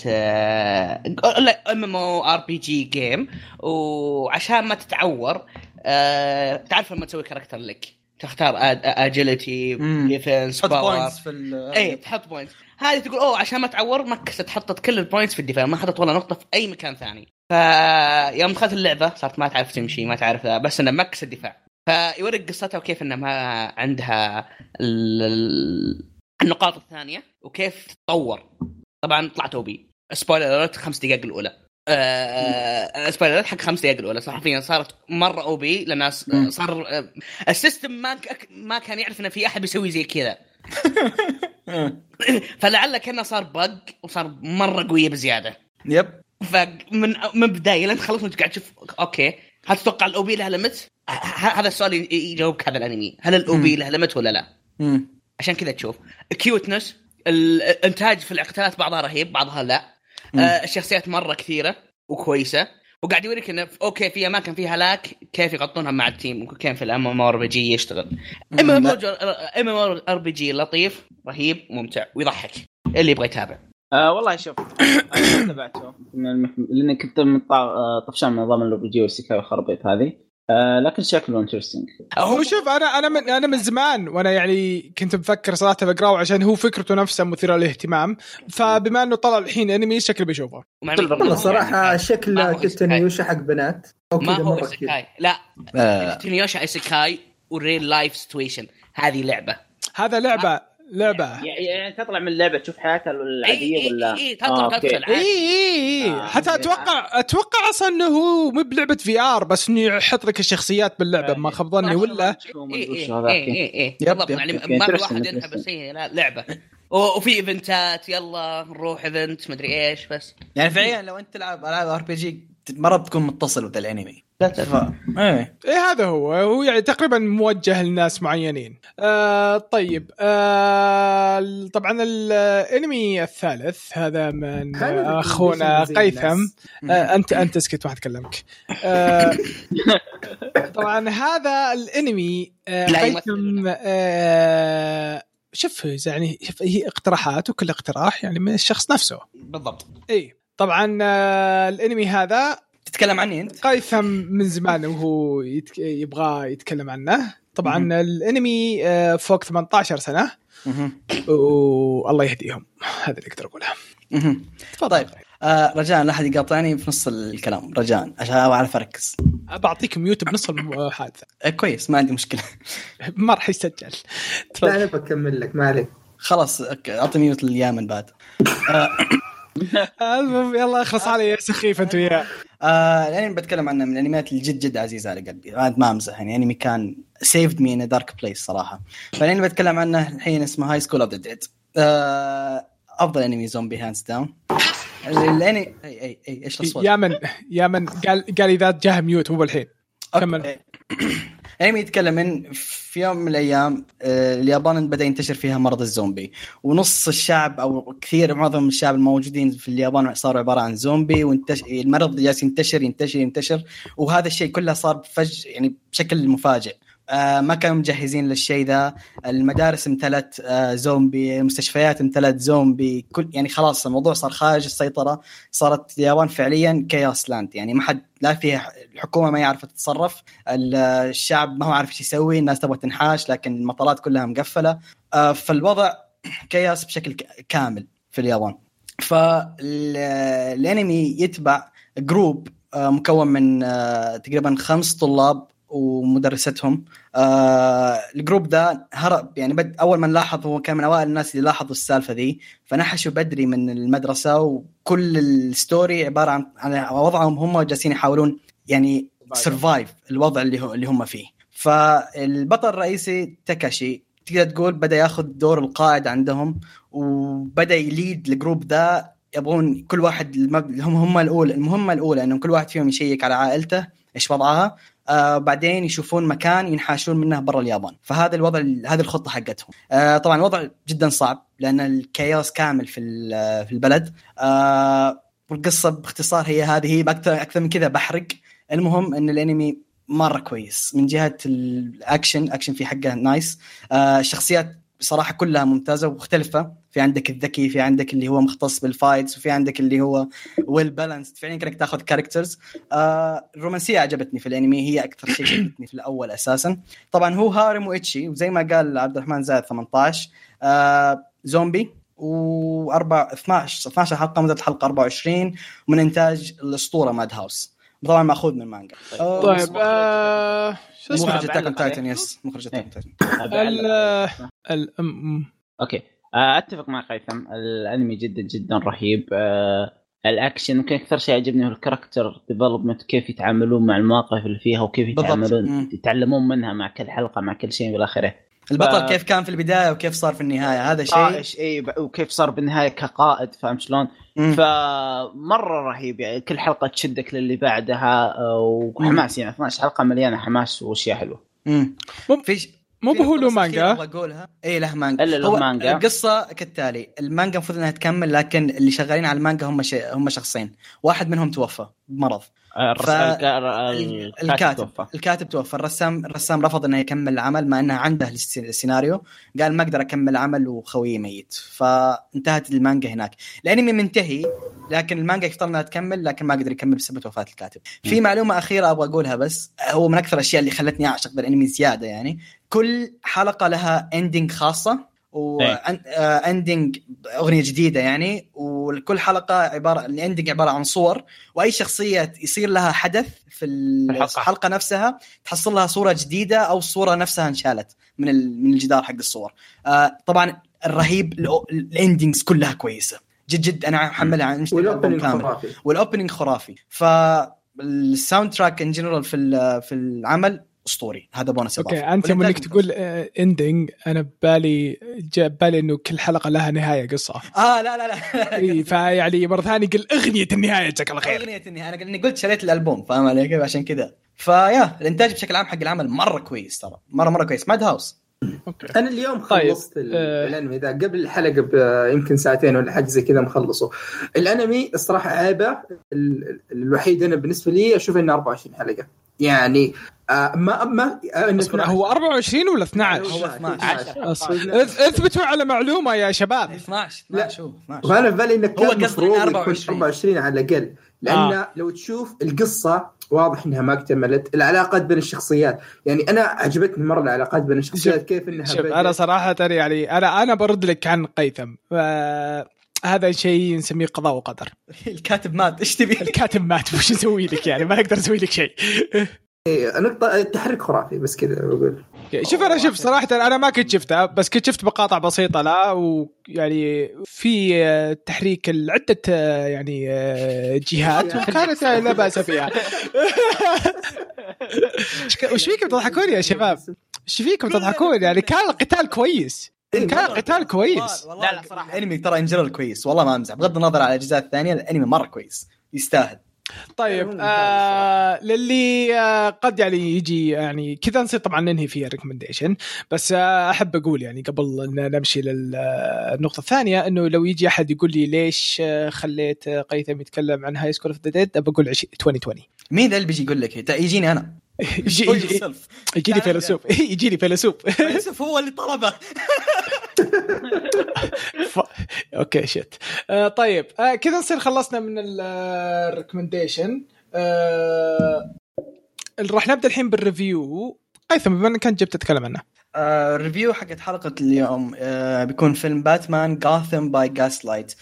ام أم أو آر بي جي جيم وعشان ما تتعور آه، تعرف لما تسوي character لك. تختار agility. defense حط power points في اي تحط points هذه تقول أوه عشان ما تعور max ت حطت كل ال points في الدفاع ما حطت ولا نقطة في أي مكان ثاني. فيوم دخلت اللعبة صارت ما تعرف تمشي ما تعرف بس انها max الدفاع. فيوريك قصتها وكيف إنها ما عندها ال- النقاط الثانية وكيف تتطور. طبعا طلعت OP spoiler خمس دقائق الأولى. آه spoiler alert حق خمس دقائق الأولى. صح حرفيا صارت مرة OP لأن. صار آه، ال system ما ما كان يعرف انه في أحد بيسوي زي كذا. <laughs> فلعل كأنه صار bug وصار مرة قوية بزيادة. yep فمن من بداية لين تخلص وأنت قاعد تشوف OK. هل تتوقع ال OP لها limit؟ ه- ه- هذا السؤال يجاوبك هذا الأنمي. هل ال OP له limit ولا لا؟ عشان كذا تشوف. cuteness الإنتاج في الاقتالات بعضها رهيب بعضها لا. مم. آه الشخصيات مرة كثيرة وكويسة. وقاعد يوريك إنه في- OK في أماكن فيها lack كيف يغطونها مع ال team؟ كيف في ال MMRPG يشتغل. أم أم أم آر بي جي لطيف رهيب ممتع ويضحك. اللي يبغى يتابع. آه والله شوف أنا ما تابعته. <coughs> لاني كنت آه، طفشان من نظام ال RPG وال isekai والخربيط هذه. آه لكن شكله interesting هو شوف أنا أنا من أنا من زمان وأنا يعني كنت مفكر صراحة بقراه عشان هو فكرته نفسها مثيرة للاهتمام. فبما إنه طلع الحين انمي شكله بيشوفه. ومع- والله صراحة شكل ما هو تتنيوشا حق بنات. ما هو isekai. لا آه، تنيوشا isekai و real life situation هذه لعبة. هذا لعبة لعبة. يعني يعني تطلع من اللعبة تشوف حياتها العادية ولا إي، تطلع آه، اي اي إي. آه، حتى. أتوقع أتوقع أصلا إنه هو مو بلعبة VR بس إنه يحط لك الشخصيات باللعبة. ما خاب ظني ولا اي اي. اي اي بالضبط. يعني ما في واحد interesting. بس هي لعبة. وفي إيفنتات يلا نروح event مدري إيش بس. يعني فعليا لو أنت تلعب ألعاب RPG مرة بتكون متصل وذا الانمي لا. إيه. إيه هذا هو. هو يعني تقريبا موجه لناس معينين. آه طيب. آه طبعا الانمي الثالث هذا من آه أخونا قيثم. آه أنت أنت اسكت ما حتكلمك آه <laughs> طبعا هذا الانمي آه قيثم. آه شوف يعني شوف هي اقتراحات وكل اقتراح يعني من الشخص نفسه. بالضبط. اي طبعا آه الانمي هذا تتكلم عني أنت؟ قيثم من زمان وهو يتك... يبغى يتكلم عنه. طبعا مهم. الأنمي آه، فوق 18 سنة. والله يهديهم. هذا اللي أقدر أقوله. تفضل طيب. آه رجاء لا أحد يقاطعني في نص الكلام. رجاء عشان أعرف أركز. بعطيك ميوت بنص المحادثه آه كويس ما عندي مشكلة. <laughs> ما راح يسجل. لا أنا بكمل لك ما عليك. خلاص اعطي ميوت لليامن بعد. المهم يلا اخلص علي يا سخيف انت وياه آه الانمي بتكلم عنه من الانميات اللي جد جد عزيزة على قلبي. ما أمزح يعني انمي كان saved me in dark place صراحة. فالانمي بتكلم عنه الحين اسمه High School of the Dead أفضل انمي زومبي hands down الانمي اي اي أي إيش الأصوات؟ يا من يا من قال قال إذا جاه mute مو بالحين كمل. <clears throat> الانمي يتكلم ان في يوم من الأيام آه، اليابان بدأ ينتشر فيها مرض الزومبي. ونص الشعب أو كثير معظم الشعب الموجودين في اليابان صاروا عبارة عن زومبي وانتش... المرض جالس ينتشر ينتشر ينتشر. وهذا الشيء كله صار فج يعني بشكل مفاجئ. آه ما كانوا مجهزين للشيء ذا. المدارس امتلت آه زومبي المستشفيات امتلت زومبي كل يعني خلاص الموضوع صار خارج السيطرة. صارت اليابان فعليا chaos land يعني ما حد لا فيها الحكومة ما يعرف تتصرف. ال- الشعب ما هو عارف إيش يسوي الناس تبغى تنحاش لكن المطارات كلها مقفلة. آه، فالوضع chaos بشكل كامل في اليابان. فالانمي يتبع group مكون من تقريبا خمس طلاب ومدرستهم. آه ال group ده هرب. يعني بد أول ما لاحظ هو كان من أوائل الناس اللي لاحظوا السالفة ذي. فنحشوا بدري من المدرسة وكل ال story عبارة عن عن وضعهم هم جالسين يحاولون يعني survive الوضع اللي هو اللي هم فيه. فالبطل الرئيسي تاكاشي تقدر تقول بدأ ياخذ دور القائد عندهم وبدأ ي lead ال group ذا يبغون كل واحد. هم هم الاولى المهمة الأولى انه كل واحد فيهم يشيك على عائلته إيش وضعها. آه بعدين يشوفون مكان ينحاشون منه برا اليابان. فهذا الوضع هذه الخطة حقتهم. آه طبعا الوضع جدا صعب لأن ال chaos كامل في في البلد. آه والقصة باختصار هي هذه أكثر أكثر من كذا بحرق. المهم إن الأنمي مرة كويس. من جهة الأكشن أكشن في حقه nice. آه الشخصيات بصراحه كلها ممتازة ومختلفة. في عندك الذكي في عندك اللي هو مختص بال fights وفي عندك اللي هو well balanced فعلا كانك تاخذ characters آه الرومانسية عجبتني في الأنمي هي أكثر شيء عجبتني في الأول أساسا. طبعا هو harem و ecchi وزي ما قال عبد الرحمن زايد 18 آه زومبي وأربع 12 12 حلقة مدة الحلقة 24 ومن إنتاج الأسطورة Madhouse. طبعا مأخوذ من المانجا. آه، طيب آه شو اسمه؟ مخرج Attack بعلق on Titan. yes مخرج Attack on Titan OK. أتفق مع قيثم الأنمي جدا جدا رهيب آه، الأكشن يمكن أكثر شيء عجبني هو ال character development كيف يتعاملون مع المواقف اللي فيها وكيف. يتعاملون. يتعلمون منها مع كل حلقة مع كل شيء إلى آخره البطل ف- كيف كان في البداية وكيف صار في النهاية هذا شيء إي وكيف صار بالنهاية كقائد فاهم شلون؟ فمرة رهيب يعني كل حلقة تشدك للي بعدها آه، وحماس يعني 12 حلقة مليانة حماس وأشياء حلوة مم. مم. في ش- مو بهو له مانجا. أبغى أقولها. اي له مانجا. إلا له مانجا. القصة كالتالي. المانجا المفروض إنها تكمل لكن اللي شغالين على المانجا هم ش... هم شخصين. واحد منهم توفى بمرض. ف- الك- الكاتب الكاتب توفى. الكاتب توفى. الرسام الرسام رفض إنه يكمل العمل مع إنه عنده الس- السيناريو. قال ما أقدر أكمل العمل وخويي ميت. فانتهت المانجا هناك. الانمي منتهي لكن المانجا يفترض إنها تكمل لكن ما قدر يكمل بسبب وفاة الكاتب. في معلومة أخيرة أبغى أقولها بس هو من أكثر الأشياء اللي خلتني أعشق بالأنمي زيادة يعني. كل حلقة لها ending خاصة و ending أغنية جديدة يعني. وكل حلقة عباره ال ending عبارة عن صور. وأي شخصية يصير لها حدث في الحلقة. الحلقة نفسها تحصل لها صورة جديدة أو الصورة نفسها انشالت من من الجدار حق الصور. آه طبعا الرهيب ال endings كلها كويسة. جد جد أنا محملها عن وال opening خرافي. وال opening خرافي. فال soundtrack in general في في العمل اسطوري. هذا bonus OK. أنت يوم إنك تقول ending أنا ببالي جاء ببالي إنه كل حلقة لها نهاية قصة. آه لا لا لا. إي فيعني مرة ثانية قل أغنية النهاية جزاك الله خير أغنية النهاية. أنا قلت شريت الألبوم فاهم علي كيف؟ عشان كذا. فيا الإنتاج بشكل عام حق العمل مرة كويس ترى. مرة مرة كويس. Madhouse OK. أنا اليوم طيب، خلصت آه. الأنمي ذا. قبل الحلقة يمكن ساعتين ولا حاجة زي كذا مخلصه. الأنمي الصراحة عيبه. ال- الوحيد أنا بالنسبة لي أشوف إنه 24 حلقة. يعني آه ما ما آه إنه أصبر 12. هو 24 ولا 12 هو 12. أص- اث- اثبتوا على معلومة يا شباب 12 لا. 12 شوف 12 وأنا في بالي انه هو قصدي المفروض إنه يكون 24. 24 على الأقل لأن آه. آه. لو تشوف القصة واضح إنها ما اكتملت العلاقات بين الشخصيات يعني أنا عجبتني مرة العلاقات بين الشخصيات كيف إنها شوف. أنا صراحة يعني أنا أنا برد لك عن قيثم ف- هذا شيء نسميه قضاء وقدر. <laughs> الكاتب مات. إيش تبي؟ <laughs> الكاتب مات. <laughs> وش نسوي لك يعني؟ ما نقدر نسوي لك شيء. نقطة التحرك خرافي بس كذا بقول. شوف أنا شوف صراحة أنا ما كنت شفتها بس كنت شفت مقاطع بسيطة لا ويعني في تحريك آه، يعني جهات وكانت يعني لا بأس فيها. وش فيكم تضحكون يا شباب؟ إيش فيكم تضحكون؟ يعني كان القتال كويس. كان القتال كويس. والله لا، لا، صراحة. الأنمي ترى ان جنرال كويس والله ما امزح بغض النظر على الأجزاء الثانية الأنمي مرة كويس يستاهل. طيب آه للي آه قد يعني يجي يعني كذا نصير طبعا ننهي فيها recommendation بس آه أحب أقول يعني قبل أن نمشي للنقطه الثانية إنه لو يجي أحد يقول لي ليش آه، خليت آه، قيثم يتكلم عن High School of the Dead بقول 2020 مين ذا اللي بيجي يقول لك؟ يجيني أنا. يجي يجي يجي لي فيلسوف. يجي لي فيلسوف. يوسف هو اللي طلبه. ف... okay shit آه طيب. آه كذا نصير خلصنا من ال recommendation آه راح نبدأ الحين بال review قيثم بما إنك كنت جبت تتكلم عنه. آه، review حقت حلقة اليوم آه، بيكون فيلم Batman Gotham by Gaslight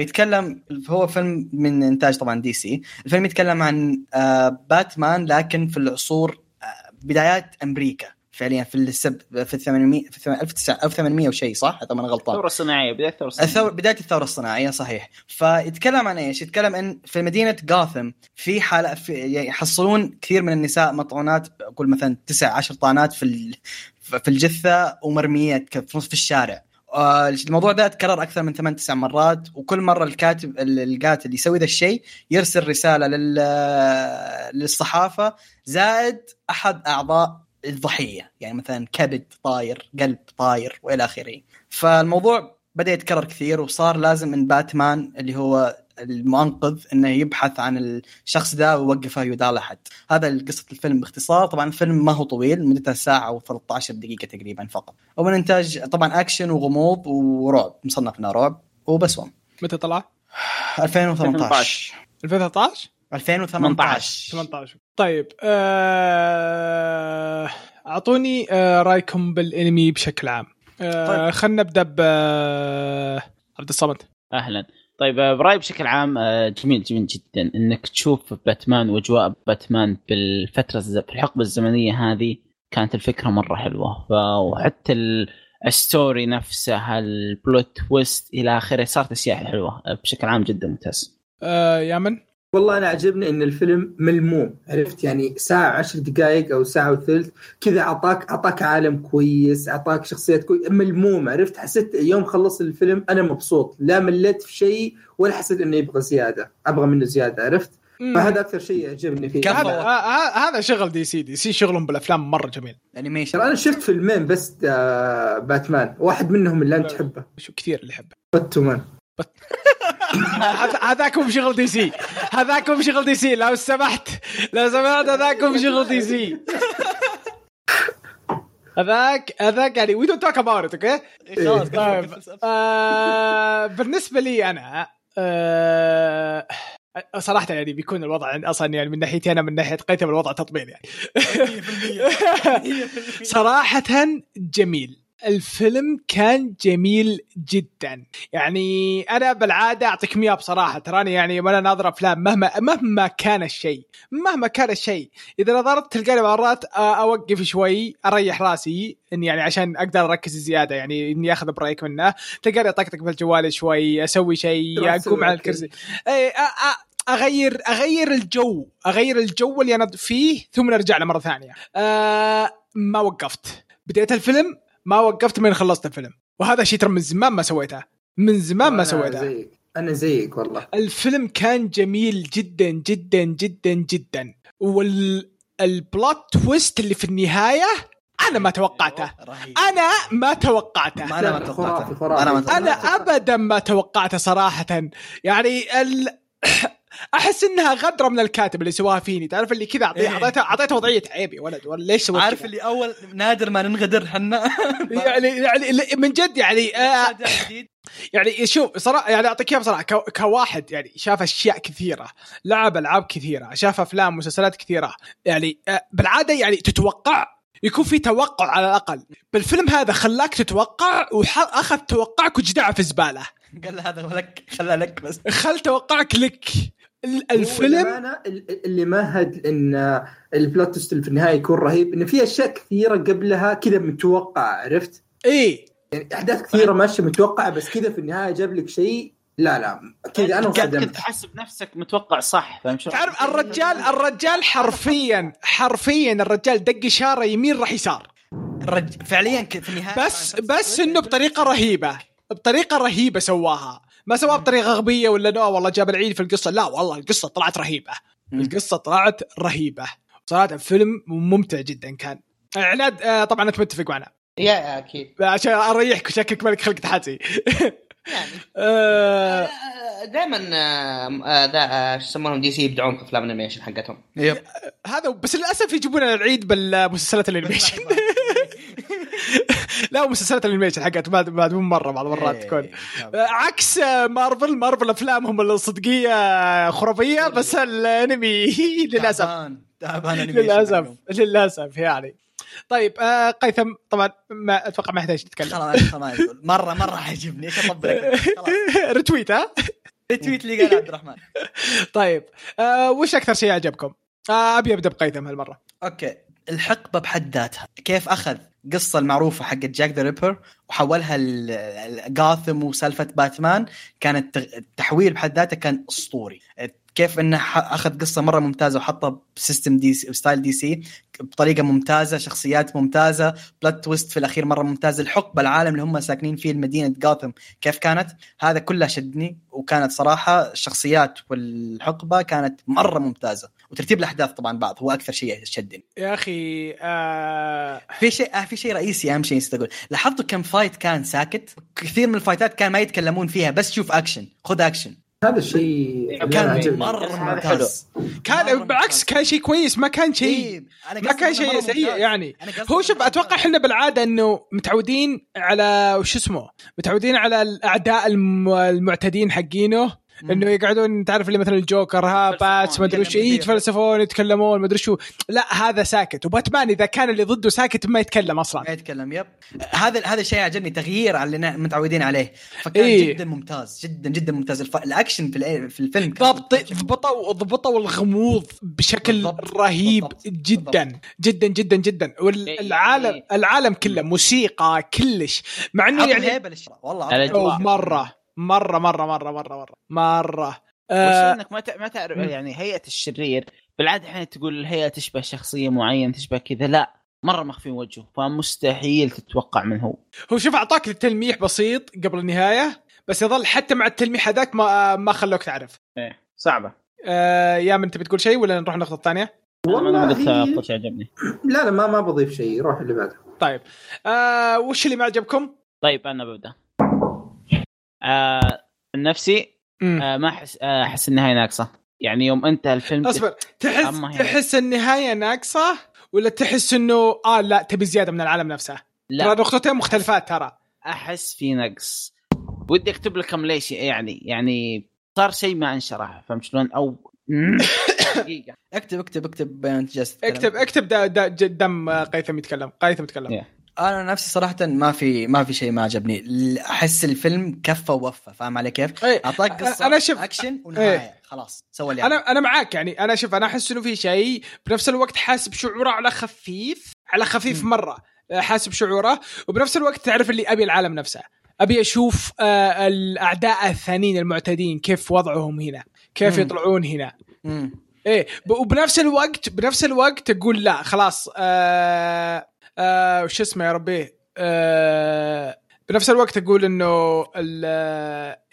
يتكلم هو فيلم من إنتاج طبعا DC الفيلم يتكلم عن آه، باتمان لكن في العصور آه، بدايات أمريكا. فعليا في السب في 800 في 1800 وشيء صح؟ إذا ما أنا غلطان الثورة الصناعية بداية الثورة الصناعية الثورة بداية الثورة الصناعية صحيح فيتكلم عن إيش؟ يتكلم إن في مدينة جاثم في حالة في يحصلون كثير من النساء مطعونات أقول مثلا تسع عشر طعنات في ال- في الجثة ومرمية ك- في الشارع آه، الموضوع ده تكرر أكثر من ثمان تسع مرات وكل مرة الكاتب ال- القاتل يسوي ذا الشيء يرسل رسالة لل للصحافة زائد أحد أعضاء الضحية يعني مثلا كبد طاير قلب طاير وإلى آخره. فالموضوع بدأ يتكرر كثير وصار لازم ان باتمان اللي هو المنقذ إنه يبحث عن الشخص ده ويوقفه يدال أحد. هذا قصة الفيلم باختصار. طبعا الفيلم ما هو طويل مدته ساعة و13 دقيقة تقريبا فقط. ومن إنتاج طبعا أكشن وغموض ورعب مصنف إنه رعب. وبس هم متى طلع؟ 2018 2013 2018 18 طيب آه، أعطوني آه، رأيكم بالأنمي بشكل عام. آه، طيب. خلينا نبدأ ب آه، عبد الصمد. أهلا. طيب آه، برأيي بشكل عام جميل جميل جدا إنك تشوف باتمان وأجواء باتمان بالفترة الز- في الحقبة الزمنية هذه كانت الفكرة مرة حلوة. ف- وحتى ال- ال story نفسها ال plot twist إلى آخره صارت أشياء حلوة بشكل عام جدا ممتاز. آه، يامن والله أنا عجبني إن الفيلم ملموم عرفت؟ يعني ساعة عشر دقائق أو ساعة وثلث كذا أعطاك أعطاك عالم كويس أعطاك شخصيات كويس ملموم عرفت؟ حسيت يوم خلص الفيلم أنا مبسوط لا مليت في شيء ولا حسيت إنه يبغى زيادة أبغى منه زيادة عرفت. فهذا أكثر شيء يعجبني فيه. هذا هذا شغل DC DC شغلهم بالأفلام مرة جميل. animation أنا شفت فيلمين بس آه، باتمان واحد منهم اللي أنت تحبه. شو كثير اللي يحبه. باتمان. هذاكم شغل DC. هذاكم شغل DC. لو سمحت لو سمحت هذاكم شغل DC. هذاك هذاك يعني we don't talk about okay خلاص طيب. <laughs> آه بالنسبة لي أنا آه صراحة يعني بيكون الوضع عند- أصلا يعني من ناحيتي أنا من ناحية قيثم الوضع تطبيل يعني. <laughs> صراحة جميل. الفيلم كان جميل جدا. يعني أنا بالعادة أعطيك مياه بصراحة. تراني يعني وأنا ناظر أفلام مهما مهما كان الشيء. مهما كان الشيء. إذا نظرت تلقاني مرات أوقف شوي أريح راسي اني يعني عشان أقدر أركز زيادة. يعني إني أخذ بريك منه. تلقاني أطقطق بالجوال شوي أسوي شيء أقوم على. الكرسي. اي أ- أ- اغير أغير الجو. أغير الجو اللي أنا فيه ثم نرجع له مرة ثانية. آه ما وقفت. بديت الفيلم ما وقفت من خلصت الفيلم. وهذا شيء ترى من زمان ما سويته. من زمان ما سويته. زيك. أنا زيك والله. الفيلم كان جميل جدا جدا جدا جدا. وال plot twist اللي في النهاية أنا ما توقعته. رهيب. أنا ما توقعته. أنا ما توقعته. أنا ابدا ما توقعته صراحة. يعني ال... <clears throat> <laughs> أحس إنها غدرة من الكاتب اللي سواها فيني. تعرف اللي كذا أعطيه- إيه. اعطيته أعطيته وضعية عيب يا ولد ولا ليش سويت عارف كذا؟ اللي أول نادر ما ننغدر حنا <laughs> يعني يعني من جد يعني آه يعني شوف صراحة يعني أعطيك إياها بصراحة. كو- كواحد يعني شاف أشياء كثيرة لعب ألعاب كثيرة شاف أفلام مسلسلات كثيرة يعني آه، بالعادة يعني تتوقع يكون في توقع على الأقل. بالفيلم هذا خلاك تتوقع واخذ توقعك وجدعه في زبالة. قال هذا لك خلى لك بس. خل توقعك لك. الفيلم اللي مهد إن البلوت تويست في النهاية يكون رهيب انه في أشياء كثيرة قبلها كذا متوقعه عرفت؟ إيه يعني أحداث كثيرة ماشية متوقعة بس كذا في النهاية جاب لك شيء لا لا كذا أنا كنت انصدمت تحسب نفسك متوقع صح فاهم شلون؟ تعرف الرجال الرجال حرفيا حرفيا الرجال دق إشارة يمين راح يسار الرج... فعليا في النهاية بس بس إنه بطريقة رهيبة بطريقة رهيبة سواها ما سواها بطريقة غبية ولا نو والله جاب العيد في القصة. لا والله القصة طلعت رهيبة. القصة طلعت رهيبة. صراحة الفيلم ممتع جدا كان. عناد آه، طبعا أنت متفق معنا. يا أكيد. عشان أريحك شكلك مالك خلق تحاتي. يعني. <laughs> آه، دائما ذا آه، شو يسمونهم DC يبدعون في أفلام ال animation حقتهم. yep. هذا بس للأسف يجيبون العيد بالمسلسلات ال animation. <laughs> <laughs> لا مسلسلات ال animation حقت بعد بعد مو مرة بعض المرات إيه، تكون. عكس Marvel Marvel أفلامهم الصدقية خرافية بس الأنمي <laughs> للأسف. تعبان <laughs> للأسف. للأسف يعني. طيب آه قيثم طبعا ما أتوقع ما يحتاج تتكلم خلاص خلاص مرة مرة حيجبني إيش خلاص. retweet ها؟ ال tweet اللي قال عبد الرحمن. طيب آه وش أكثر شيء عجبكم؟ آه أبي أبدأ بقيثم هالمرة. okay. الحقبة بحد ذاتها. كيف أخذ؟ قصة المعروفة حقت Jack the Ripper وحولها لجاثم وسالفة باتمان كانت التحويل بحد ذاته كان أسطوري. كيف إنه أخذ قصة مرة ممتازة وحطها ب system DC style DC بطريقة ممتازة شخصيات ممتازة plot twist في الأخير مرة ممتازة الحقبة العالم اللي هم ساكنين فيه مدينة جاثم كيف كانت؟ هذا كله شدني وكانت صراحة الشخصيات والحقبة كانت مرة ممتازة. وترتيب الأحداث طبعا بعض هو أكثر شيء شدني يا أخي آه في شيء آه في شيء رئيسي أهم شيء نسيت أقول لاحظتوا كم fight كان ساكت كثير من الفايتات كان ما يتكلمون فيها بس شوف اكشن خذ اكشن هذا الشيء كان. مرة ممتاز كان بالعكس. كان شيء كويس ما كان شيء إيه، ما كان شيء سيء. يعني هو شوف أتوقع. إحنا بالعادة إنه متعودين على وش اسمه متعودين على الأعداء الم- المعتدين حقينه. انه يقعدون تعرف اللي مثلا الجوكر ها Bats ما أدري وش يتكلمون فيه. يتفلسفون يتكلمون ما أدري شو. لا هذا ساكت. وباتمان إذا كان اللي ضده ساكت ما يتكلم أصلا. ما يتكلم yep. هذا هذا الشيء عجبني تغيير على اللي متعودين عليه. فكان إيه. جدا ممتاز جدا جدا ممتاز. الف... الأكشن في, في الفيلم ضبط. ضبطوا ضبطوا الغموض بشكل بالضبط، رهيب بالضبط، جدا. جدا جدا جدا. والعالم يعني- العالم كله موسيقى كلش. مع إنه يعني والله. مرة. مرة مرة مرة مرة مرة مرة. وش آه إنك ما ت- ما تعرف. يعني هيئة الشرير بالعادة أحيانا تقول الهيئة تشبه شخصية معينة تشبه كذا لا مرة مخفي وجهه فمستحيل تتوقع من هو. هو شوف أعطاك تلميح بسيط قبل النهاية بس يظل حتى مع التلميح هذاك ما ما خلوك تعرف. إيه صعبة. آه يا من تبي تقول شيء ولا نروح النقطه الثانية؟ أنا ما قلت والله أكثر شيء عجبني. لا لا ما ما بضيف شيء روح اللي بعده. طيب. آه وش اللي ما عجبكم؟ طيب أنا ببدأ. آه نفسي. آه ما أحس آه، أحس النهايه ناقصة يعني يوم انتهى الفيلم أصبر تحس تحس النهاية ناقصة ولا تحس إنه آه لا تبي زيادة من العالم نفسه؟ لا ترى نقطتين مختلفات ترى أحس في نقص ودي أكتب لكم ليش يعني يعني صار شيء ما انشرح فهمت شلون أو <coughs> دقيقة أكتب أكتب أكتب جالس تتكلم. اكتب اكتب دا دا دم آه، قيثم يتكلم قيثم يتكلم Yeah. أنا نفسي صراحة ما في ما في شيء ما عجبني أحس الفيلم كفى ووفى فاهم علي كيف؟ إيه، اعطاك قصه أنا شوف- أكشن ونهاية خلاص سوى اللي أنا أنا معاك يعني أنا شوف أنا أحس إنه في شيء بنفس الوقت حاسب شعوره على خفيف على خفيف مم. مرة آه، حاسب شعوره وبنفس الوقت تعرف اللي أبي العالم نفسه أبي أشوف آه الأعداء الثانيين المعتدين كيف وضعهم هنا كيف مم. يطلعون هنا مم. إيه وبنفس الوقت بنفس الوقت تقول لا خلاص آه آه وش اسمه يا ربي؟ آه بنفس الوقت أقول إنه ال-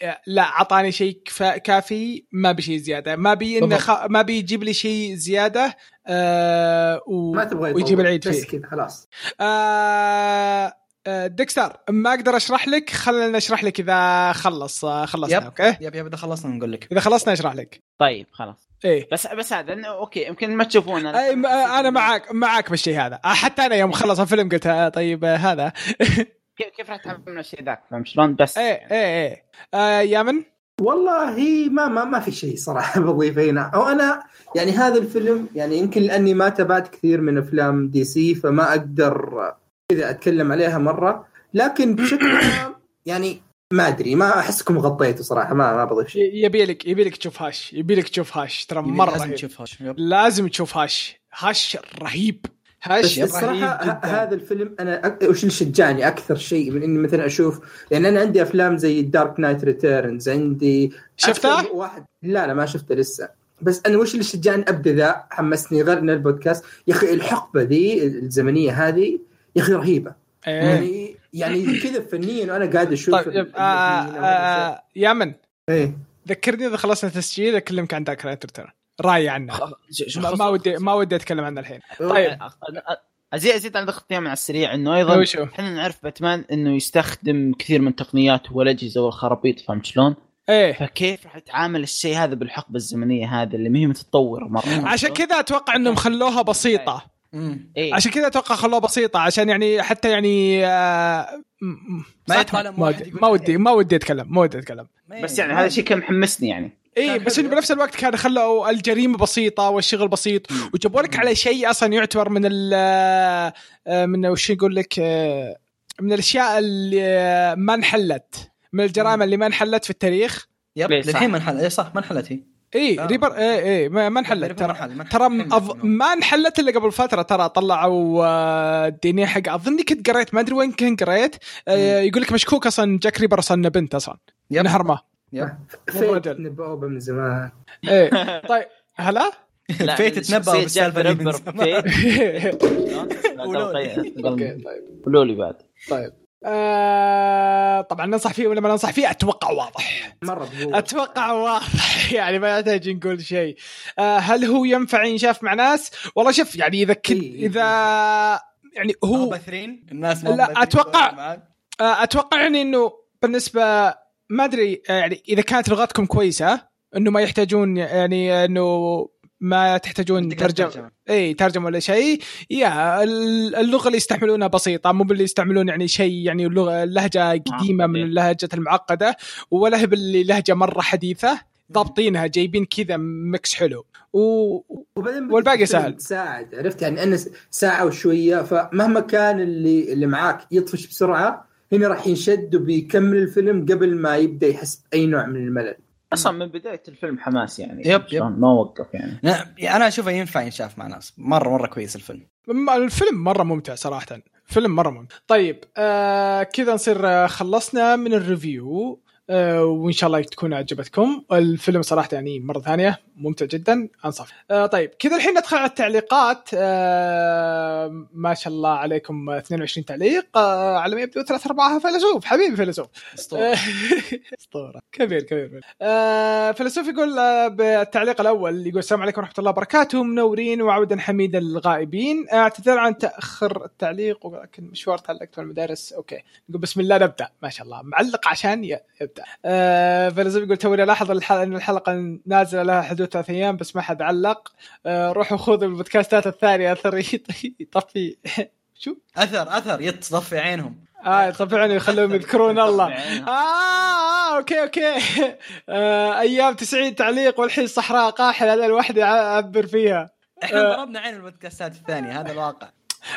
آه، لا عطاني شيء كفا- كافي ما بشيء زيادة. ما بي إنه. خ... ما بيجيب لي شيء زيادة آه و... ما تبغى ويجيب. العيد بس فيه. كذا خلاص. آه آه، ديكستر ما أقدر أشرح لك خلينا نشرح لك إذا خلص خلصنا yep. okay؟ yep yep إذا خلصنا نقول لك. إذا خلصنا أشرح لك. طيب خلاص. إيه. بس بس هذا إنه okay يمكن ما تشوفون أي ما- أنا معاك معاك بالشيء هذا. حتى أنا يوم خلص الفيلم قلت آه، طيب آه، هذا. <laughs> كيف كيف راح من الشيء ذاك؟ فهمت؟ شلون بس؟ إيه إيه إيه. آه يا من والله ما ما ما في شيء صراحة <laughs> بضيفه هنا أو أنا يعني هذا الفيلم يعني يمكن لأني ما تابعت كثير من أفلام دي سي فما أقدر كذا أتكلم عليها مرة. لكن بشكل عام يعني ما أدري ما أحسكم غطيتوا صراحة ما ما بضيف شيء. يبي لك يبي لك تشوف هاش يبي لك تشوف هاش ترى مرة لازم رهيب. تشوفها يب. لازم تشوف هاش. هاش رهيب. هاش بس الصراحة هذا الفيلم أنا وش اللي شجعني أكثر شيء من إني مثلا أشوف يعني أنا عندي أفلام زي Dark Knight Returns عندي شفتها؟ أكثر واحد لا لا ما شفته لسه. بس أنا وش اللي شجعني ابدا ذا حمسني غير إن البودكاست. يا أخي الحقبة ذي الزمنية هذه يا أخي رهيبة. إيه. يعني يعني كذا فنيا وأنا قاعد أشوف طيب yep- آه آه يا من إيه ذكرني إذا خلصنا تسجيل أكلمك عن Knight Return راي عنه ما, ما ودي ما ودي أتكلم عنه الحين طيب. ازيد أزيد على نقطتين من على السريع إنه أيضا؟ إحنا نعرف باتمان إنه يستخدم كثير من التقنيات والأجهزة والخرابيط فهمت شلون؟ إيه فكيف راح يتعامل الشيء هذا بالحقبة الزمنية هذه اللي ما هي متطوره مرة عشان؟ كذا أتوقع إنهم خلوها بسيطة مم. إيه. عشان كذا أتوقع خلوها بسيطة عشان يعني حتى يعني آه ما ما واحد ودي يقول ما ودي ما ودي أتكلم ما ودي أتكلم. بس يعني هذا الشيء كان محمسني يعني. اي بس. إنه بنفس الوقت كان خلوا الجريمة بسيطة والشغل بسيط. وجابوا لك على شيء أصلا يعتبر من ال آه، من وش يقول لك آه، من الأشياء اللي آه، ما انحلت من الجرائم اللي ما انحلت في التاريخ. yep إيه، صح. للحين ما انحل اي صح ما انحلت هي. اي آه. Ripper اي اي ما ما انحلت. ترى. ترى. منه. ما انحلت إلا قبل فترة. ترى طلعوا آه، إيه حق. اظني كنت قريت ما أدري وين كنت قريت. آه، يقول لك مشكوك أصلا Jack Ripper أصلا بنت أصلا. yep. نهر ما يب. فيت. نبوبه من زمان. إيه. <laughs> طيب هلا؟ لا، <laughs> فيت تنبأ جاك اللي من ريبر. زمان. <laughs> أوكي طيب. قولوا لي بعد. طيب. آه طبعا ننصح فيه ولا ما ننصح فيه أتوقع واضح مرة. أتوقع واضح <laughs> يعني ما يحتاج نقول شيء آه هل هو ينفع ينشاف مع ناس والله شوف يعني إذا كنت إيه. اذا يعني هو مبثرين الناس لا، معاك. آه، أتوقع يعني إنه بالنسبة ما أدري آه، يعني إذا كانت لغتكم كويسة إنه ما يحتاجون يعني إنه ما تحتاجون ترجمه ترجمة. إي ترجمة ولا شيء يا ال- اللغة اللي يستحملونها بسيطة مو باللي يستعملون يعني شيء يعني اللغة اللهجه قديمة من. اللهجة المعقدة ولا هي باللي لهجة مرة حديثة ضابطينها جايبين كذا ميكس حلو و... والباقي سهل. تساعد عرفت يعني أنا ساعة وشوية فمهما كان اللي اللي معاك يطفش بسرعة هنا راح ينشد وبيكمل الفيلم قبل ما يبدأ يحس بأي نوع من الملل أصلا من بداية الفيلم حماس يعني yep، شلون؟ ما وقف يعني. أنا أشوفه ينفع ينشاف مع ناس. مرة مرة كويس الفيلم. الفيلم مرة ممتع صراحة. فيلم مرة ممتع. طيب آه كذا نصير آه، خلصنا من ال review. آه وإن شاء الله تكون عجبتكم. الفيلم صراحة يعني مرة ثانية. ممتع جدا انصف آه طيب كذا الحين ندخل على التعليقات. آه ما شاء الله عليكم 22 تعليق. آه، على ما يبدو ثلاث ارباعها فيلسوف. حبيبي فيلسوف. أسطورة. أسطورة. كبير كبير آه فيلسوف يقول آه بالتعليق الأول يقول السلام عليكم ورحمة الله وبركاته. منورين وعودا حميدا للغائبين. اعتذر عن تأخر التعليق ولكن مشوار تعلقت في المدارس. أوكي. يقول بسم الله نبدأ. ما شاء الله. معلق عشان يبدأ. آه فيلسوف يقول توني ألاحظ إن الحلقة نازلة لها حدود ثلاث أيام بس ما حد علق آه روحوا خذوا البودكاستات الثانية أثر يط- يطفي <laughs> شو؟ أثر أثر يتصفي عينهم آه طبعا يخلوهم يذكرون <laughs> الله. آه, آه أوكي أوكي <laughs> آه أيام 90 تعليق والحين صحراء قاحلة هذا الواحد يعبر فيها إحنا آه. ضربنا عين البودكاستات الثانية هذا الواقع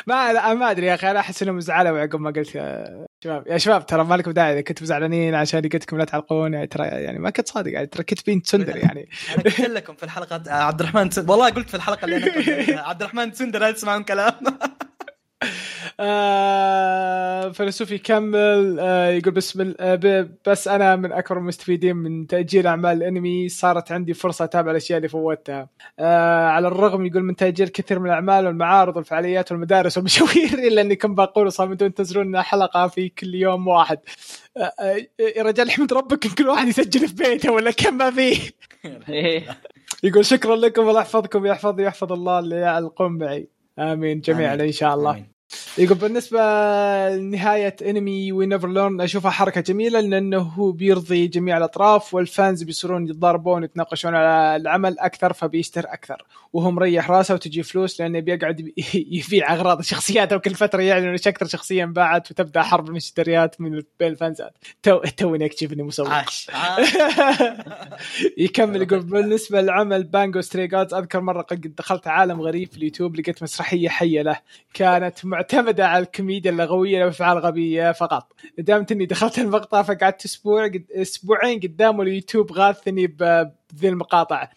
ما لا ما أدري يا أخي أنا أحس إنهم زعلوا عقب ما قلت يا شباب يا شباب ترى ما لكم داعي إذا كنتم زعلانين عشان قلت لكم لا تعلقون يعني ترى يعني ما كنت صادق يعني ترى كنت بين تسندر يعني. أنا قلت لكم في الحلقة آه، عبد الرحمن والله قلت في الحلقة اللي أنا كنت <laughs> عبد الرحمن تسندر لا تسمعون كلام. <laughs> آه فيلسوف يكمل آه يقول بس من آه بس أنا من أكبر المستفيدين من تأجيل أعمال الأنمي صارت عندي فرصة أتابع الأشياء اللي فوتها آه على الرغم يقول من تأجيل كثير من الأعمال والمعارض والفعاليات والمدارس والمشاوير <laughs> إلا إني كنت بقول صامدون تنزلون حلقة في كل يوم واحد آه آه يا رجال احمد ربك كل واحد يسجل في بيته ولا كم ما فيه. <laughs> يقول شكرا لكم الله يحفظكم ويحفظ يحفظ الله اللي يعلقون معي آمين جميعا آمين. إن شاء الله آمين. يقول بالنسبة لنهاية انمي we never learn أشوفها حركة جميلة لأنه هو بيرضي جميع الأطراف وال fans بيصيرون يتضاربون ويتناقشون على العمل أكثر فبيشتر أكثر. وهو مريح راسه وتجي فلوس لأنه بيقعد بي- <laughs> يبيع أغراض شخصياته وكل فترة يعلن إيش أكثر شخصية انباعت وتبدأ حرب المشتريات من بين ال fansات تو توني اكتشف اني مسوق. <laughs> عاش. يكمل يقول <laughs> بالنسبة لعمل بانجو ستري جادز أذكر مرة قد دخلت عالم غريب في اليوتيوب لقيت مسرحية حية له. كانت معتمدة على الكوميديا اللغوية وافعال غبيه فقط. ندمت اني دخلت المقطع فقعدت أسبوع أسبوعين قدامه اليوتيوب غاثني بذي المقاطع.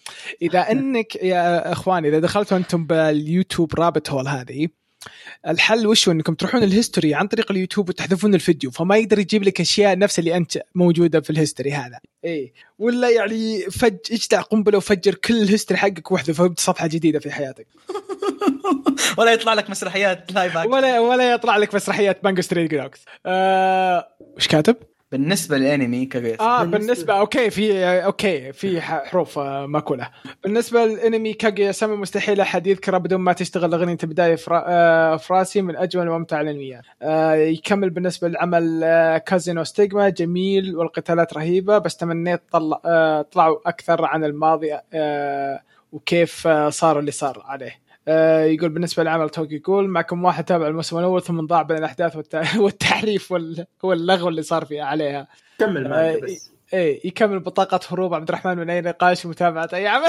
إذا <laughs> إنك يا إخواني إذا دخلتوا أنتم باليوتيوب رابط هول هذه الحل وش هو؟ إنكم تروحون ال history عن طريق اليوتيوب وتحذفون الفيديو فما يقدر يجيب لك أشياء نفس اللي أنت موجودة في ال history هذا. إيه. ولا يعني فج اجدع قنبلة وفجر كل ال history حقك واحذفه وابدا صفحه جديدة في حياتك. <laughs> ولا يطلع لك مسرحيات live. ولا ولا يطلع لك مسرحيات بانجو ستريت جروكس آه وش كاتب؟ بالنسبة للأنمي كاغويا آه بالنسبة- بالنسبة أوكي في أوكي في حروف آه، مأكولة. بالنسبة للأنمي كاغويا سما مستحيل أحد يذكره بدون ما تشتغل أغنية البدايه فرا... آه، فراسي من أجمل وامتع الأنميات. آه يكمل بالنسبة لعمل آه كازينو ستيغما جميل والقتالات رهيبة بس تمنيت طلع آه طلعوا أكثر عن الماضي آه وكيف صار اللي صار عليه. يقول بالنسبة لعمل توكي يقول معكم واحد تابع الموسم الأول ثم ضاع بين الأحداث والت- <laughs> والتحريف وال- واللغو اللي صار فيها عليها. كمل آه، معك بس. إيه يكمل بطاقة هروب عبد الرحمن من أي نقاش ومتابعة أي عمل.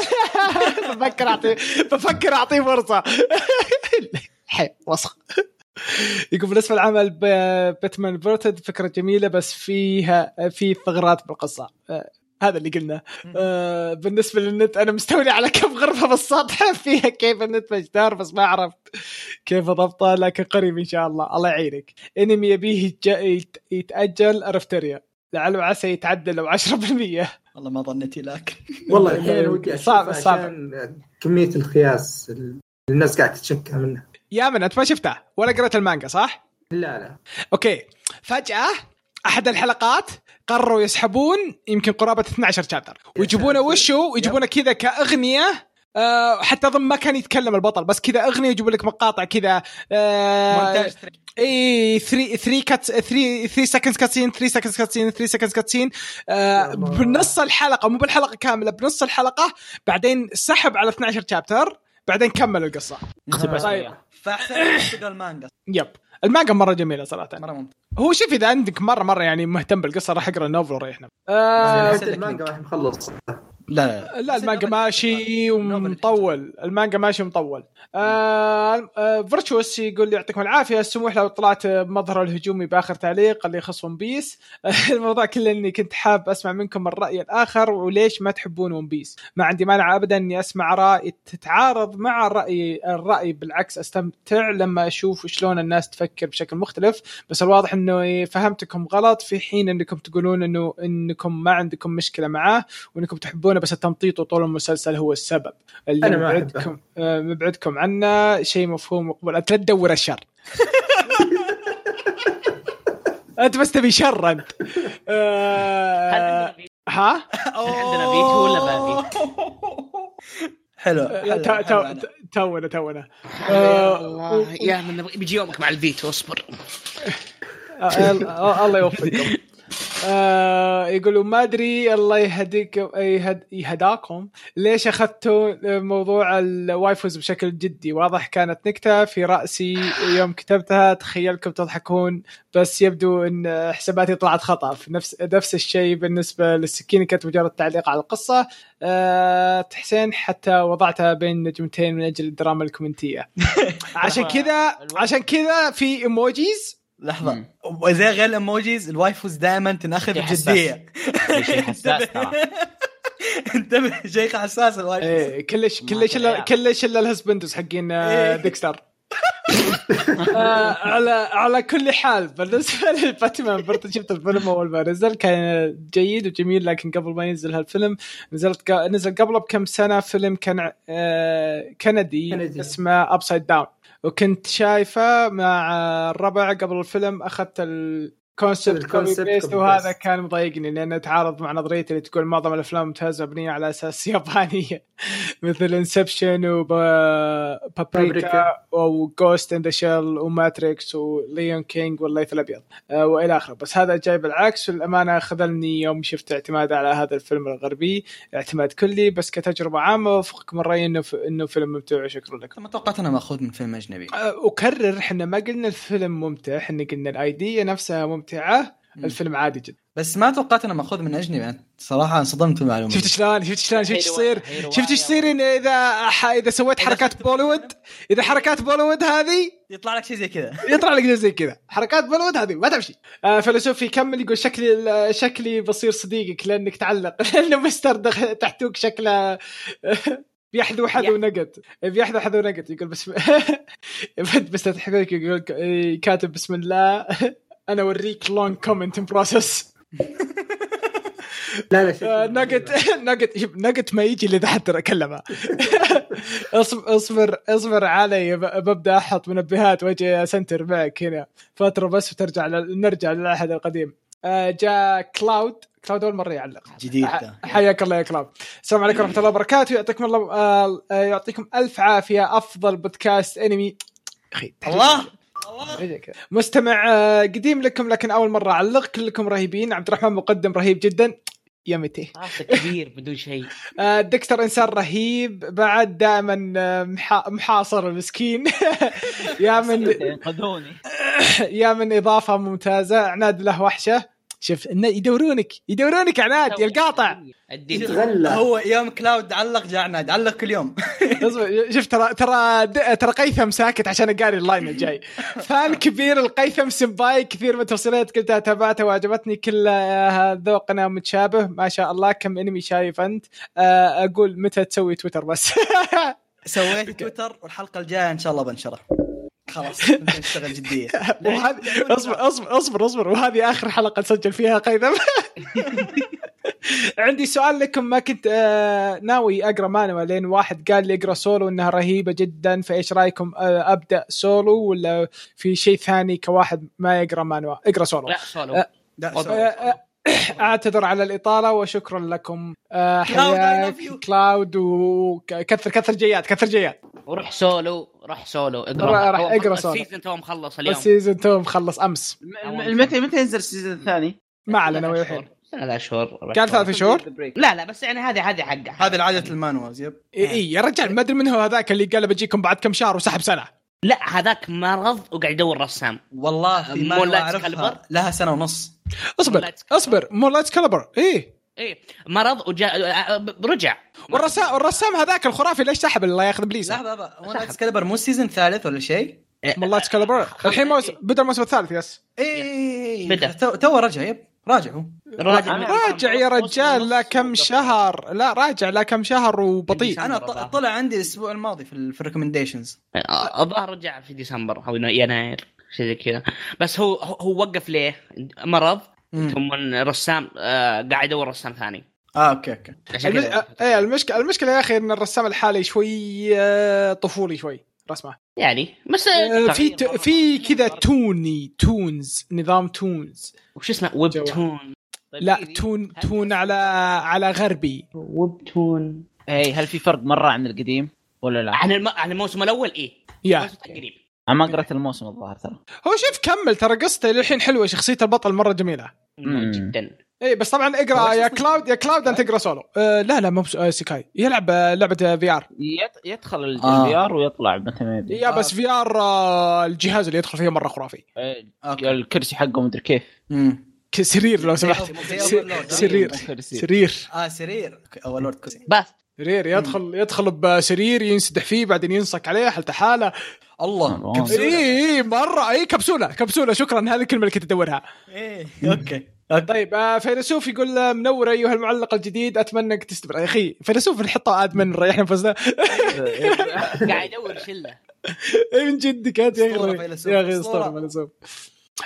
<laughs> بفكر اعطيه بفكر أعطيه فرصة. <laughs> حي وسخ. يقول بالنسبة لعمل باتمان فيرتد فكرة جميلة بس فيها في ثغرات بالقصة. آه، هذا اللي قلنا آه بالنسبة للنت أنا مستولي على كم غرفة بالسطح <laughs> فيها كيف النت مجدار بس ما عرفت كيف ضبطه لكن قريب إن شاء الله. الله يعينك. انمي يبيه يتج- يت- يتأجل أرفتريا لعل وعسى يتعدل لو 10% والله ما ظنيتي لك <laughs> والله الحين <laughs> أنا ودي صعب- صعب. كمية الخياس اللي الناس قاعدة تتشكى منها. يا من انت ما شفته ولا قرأت المانجا صح؟ لا لا. أوكي. فجأة أحد الحلقات قرروا يسحبون يمكن قرابة 12 chapter ويجيبونه. وشو؟ ويجيبونه كذا كأغنية آه حتى أظن ما كان يتكلم البطل بس كذا أغنية يجيبوا لك مقاطع كذا مونتاج إي 3 3 cut 3 3 seconds cutscene 3 seconds cutscene 3 seconds cutscene. بنص الحلقة مو بالحلقة كاملة بنص الحلقة بعدين سحب على 12 chapter بعدين كمل القصة. طيب. فاحسن المانجا yep. المانجا مرة جميلة صراحة. مرة ممتاز. هو شوف إذا عندك مرة مرة يعني مهتم بالقصة راح أقرأ ال novel وريحنا آه المانجا راح مخلص لا. لا المانجا ماشي. ومطول. المانجا ماشي ومطول. آه آه فيرتشوس يقول يعطيكم العافية. السموح لو طلعت بمظهر الهجومي بآخر تعليق اللي يخص ون بيس <laughs> الموضوع كله إني كنت حاب أسمع منكم الرأي الآخر وليش ما تحبون ون بيس ما عندي مانع ابدا إني أسمع رأي تتعارض مع الراي الرأي بالعكس أستمتع لما أشوف شلون الناس تفكر بشكل مختلف. بس الواضح إنه فهمتكم غلط. في حين إنكم تقولون إنه إنكم ما عندكم مشكلة معاه وإنكم تحبونه ولا بس التمطيط وطول المسلسل هو السبب. اللي أنا مبعدكم آه، مبعدكم عنه شيء مفهوم مقبول. أنت لا تدور الشر. <laughs> أنت بس تبي شر أنت. آه، ها؟ عندنا فيتو ولا ما <laughs> حلو. تونا تونا. يا آه، يا من بيجي يومك مع الفيتو اصبر آه، الله يوفقكم. <laughs> آه يقولوا ما أدري الله يهديك يهد يهداكم. ليش أخذتوا موضوع الوايفوز بشكل جدي؟ واضح كانت نكتة في رأسي يوم كتبتها تخيلكم تضحكون بس يبدو إن حساباتي طلعت خطأ. في نفس نفس الشيء بالنسبة للسكينة كانت مجرد تعليق على القصة. آه حسين حتى وضعتها بين نجمتين من أجل الدراما الكومنتية. <laughs> عشان كذا عشان كذا في emojis لحظة. وزي غير ال emojis ال waifus دائما تناخذ. بجديه شيء حساس ترى انتبه شيء حساس الوايفوز إيه كلش كلش الا كلش إلا ال husbandos حقين آه، إيه. ديكستر آه، على على كل حال بالنسبة للباتمان برضه شفت الفيلم أول ما نزل كان جيد وجميل لكن قبل ما ينزل هالفيلم نزلت نزل قبله بكم سنة فيلم كان آه، كندي كندي. اسمه Upside Down وكنت شايفه مع الربع قبل الفيلم أخذت ال concept copy paste وهذا. كان مضايقني لأنه تعارض مع نظريتي اللي تقول معظم الأفلام الممتازه مبنيه على أساس <laughs> يابانية. مثل Inception وبابريكا بابريكا. و Ghost in the Shell و Matrix و Lion King والليث الأبيض آه، وإلى آخره. بس هذا جاي بالعكس والأمانة خذلني يوم شفت اعتماد على هذا الفيلم الغربي اعتماد كلي بس كتجربة عامة وفقكم الراي إنه ف... إنه فيلم ممتع وشكرا لكم. ما توقعت أنا مأخوذ من فيلم أجنبي. آه، أكرر إحنا ما قلنا الفيلم ممتع إحنا قلنا ال idea نفسها ممتعة. مم. الفيلم عادي جدا. بس ما توقعت إنه مأخوذ من أجنبي. أنا صراحة انصدمت بالمعلومه شفت شلون؟ شفت شلون؟ شفت إيش يصير؟ شفت إيش يصير إن إذا ح... إذا سويت حركات بوليوود؟ إذا حركات بوليوود هذه؟ يطلع لك شيء زي كذا. <laughs> يطلع لك زي كذا. حركات بوليوود هذه ما تمشي. آه فيلسوفي يكمل يقول شكلي شكلي بصير صديقك لأنك تعلق. <laughs> لأنه مستر دخل تحتوك شكله <laughs> بيحذو حذو نقط. بيحذو حذو نقط. يقول بسم بس تحقيق يقول كاتب بسم الله. أنا أوريك long comment process لا لا نقط نقط نقط ما يجي إذا حد اكلمه <laughs> اصبر اصبر اصبر علي ببدأ أحط منبهات وأجي أسنتر معك هنا. فترة بس وترجع ل- نرجع للعهد القديم. آه، جاء كلاود. كلاود أول مرة يعلق. جديد. حياك الله يا كلاود. السلام عليكم ورحمة الله وبركاته. يعطيكم الله آه، آه، يعطيكم ألف عافية. أفضل بودكاست انمي أخي الله! مستمع آه، قديم لكم لكن أول مرة أعلق كلكم رهيبين. عبد الرحمن مقدم رهيب جدا. يا راسك كبير بدون شيء. <laughs> آه، ديكستر إنسان رهيب بعد دائما آه، محا- محاصر المسكين. <laughs> يا من <laughs> يا من إضافة ممتازة. عناد له وحشة. شوف إنه يدورونك يدورونك عناد يا القاطع. هو يوم كلاود علق جاء عناد علق كل يوم. <laughs> شوف ترى ترى ترى قيثم ساكت عشان اقرأ ال line الجاي. <laughs> fan كبير لقيثم senpai كثير من التوصيات قلتها تابعتها وعجبتني كلها ذوقنا متشابه. ما شاء الله كم انمي شايف أنت؟ آه، أقول متى تسوي تويتر بس. <laughs> سويت تويتر والحلقة الجاية إن شاء الله بنشره. خلاص <laughs> نشتغل جدية. <laughs> أصبر أصبر أصبر أصبر. وهذه آخر حلقة نسجل فيها قيثم. <laughs> عندي سؤال لكم ما كنت آه، ناوي أقرأ مانوا لين واحد قال لي اقرأ سولو إنها رهيبة جدا فإيش رأيكم آه، أبدأ سولو ولا في شيء ثاني كواحد ما يقرأ مانوا؟ اقرأ سولو. لا سولو. آه، لا آه، <coughs> اعتذر على الإطالة وشكرا لكم. آه، حياك. كلاود وكثر كثر جيات كثر جيات. وروح سولو روح سولو. اقرأ. راح أقرأ سولو. ال season two مخلص اليوم. ال season two مخلص أمس. متى متى ينزل ال season الثاني؟ ما علينا ثلاث الحين. ثلاث شهور. قال ثلاث شهور؟ لا لا بس يعني هذه هذه حقه هذه العادة المانوز yep. إي يا رجال ما أدري من هو هذاك اللي قال بجيكم بعد كم شهر وسحب سنة. لا هذاك مرض وقاعد يدور رسام. والله في أعرفها. Sculptor؟ لها سنة ونص. اصبر. اصبر Moonlight Sculptor إيه. إيه مرض وجاء رجع. والرسام الرسام هذاك الخرافي ليش سحب الله ياخذ بليسه لحظة لحظة. هو Sculptor مو ال season الثالث ولا شيء؟ Moonlight Sculptor <laughs> الحين موسم بدأ الموسم الثالث yes. إيه. بدأ. تو تو رجع yep. راجع. هو راجع راجع يا رجال لا. كم شهر. لا راجع لا كم شهر وبطيء. أنا ط- طلع عندي الأسبوع الماضي في ال- في ال recommendations الظاهر رجع في ديسمبر أو يناير شيء زي كذا. بس هو هو هو وقف ليه؟ مرض. ثم رسام آه قاعد يدور رسام ثاني. آه okay okay. إيه المشكلة المشكلة يا أخي إن الرسام الحالي شوي طفولي شوي. رسمه يعني بس آه، في مرة. في كذا toony toons نظام toons. وش اسمه؟ web. toon. طيب لا. toon toon على على غربي. webtoon. اي هل في فرق مرة عن القديم ولا لا؟ عن الم... عن الموسم الأول؟ إيه. yeah. قريب. أنا ما قرأت الموسم الظاهر ترى. هو شوف كمل ترى قصته للحين حلوة شخصية البطل مرة جميلة. جدا. اي بس طبعا اقرأ يا كلاود يا كلاود أنت اقرا سولو. آه لا لا مو بس- آه، سيكاي يلعب آه، لعبة VR يت- يدخل آه. ال VR ويطلع متى ما يبي. yeah بس VR الجهاز اللي يدخل فيه مرة خرافي. إيه، الكرسي حقه مدري كيف. امم سرير لو <laughs> سمحت؟ سرير. كرسي. سرير. آه سرير. okay أول كرسي. بس. سرير يدخل يدخل بسرير ينسدح فيه بعدين ينصك عليه حالته حاله الله. اي اي مرة. اي كبسولة كبسولة. شكرا هذه الكلمة اللي كنت أدورها. إيه okay. طيب آه فيلسوف يقول آه، منور أيها المعلق الجديد أتمنى أنك تستمر. يا أخي فيلسوف نحطه admin ريحنا فزنا. <laughs> قاعد يدور شلة. <laughs> إيه من جدك انت يا أخي يا أخي. أسطورة. فيلسوف.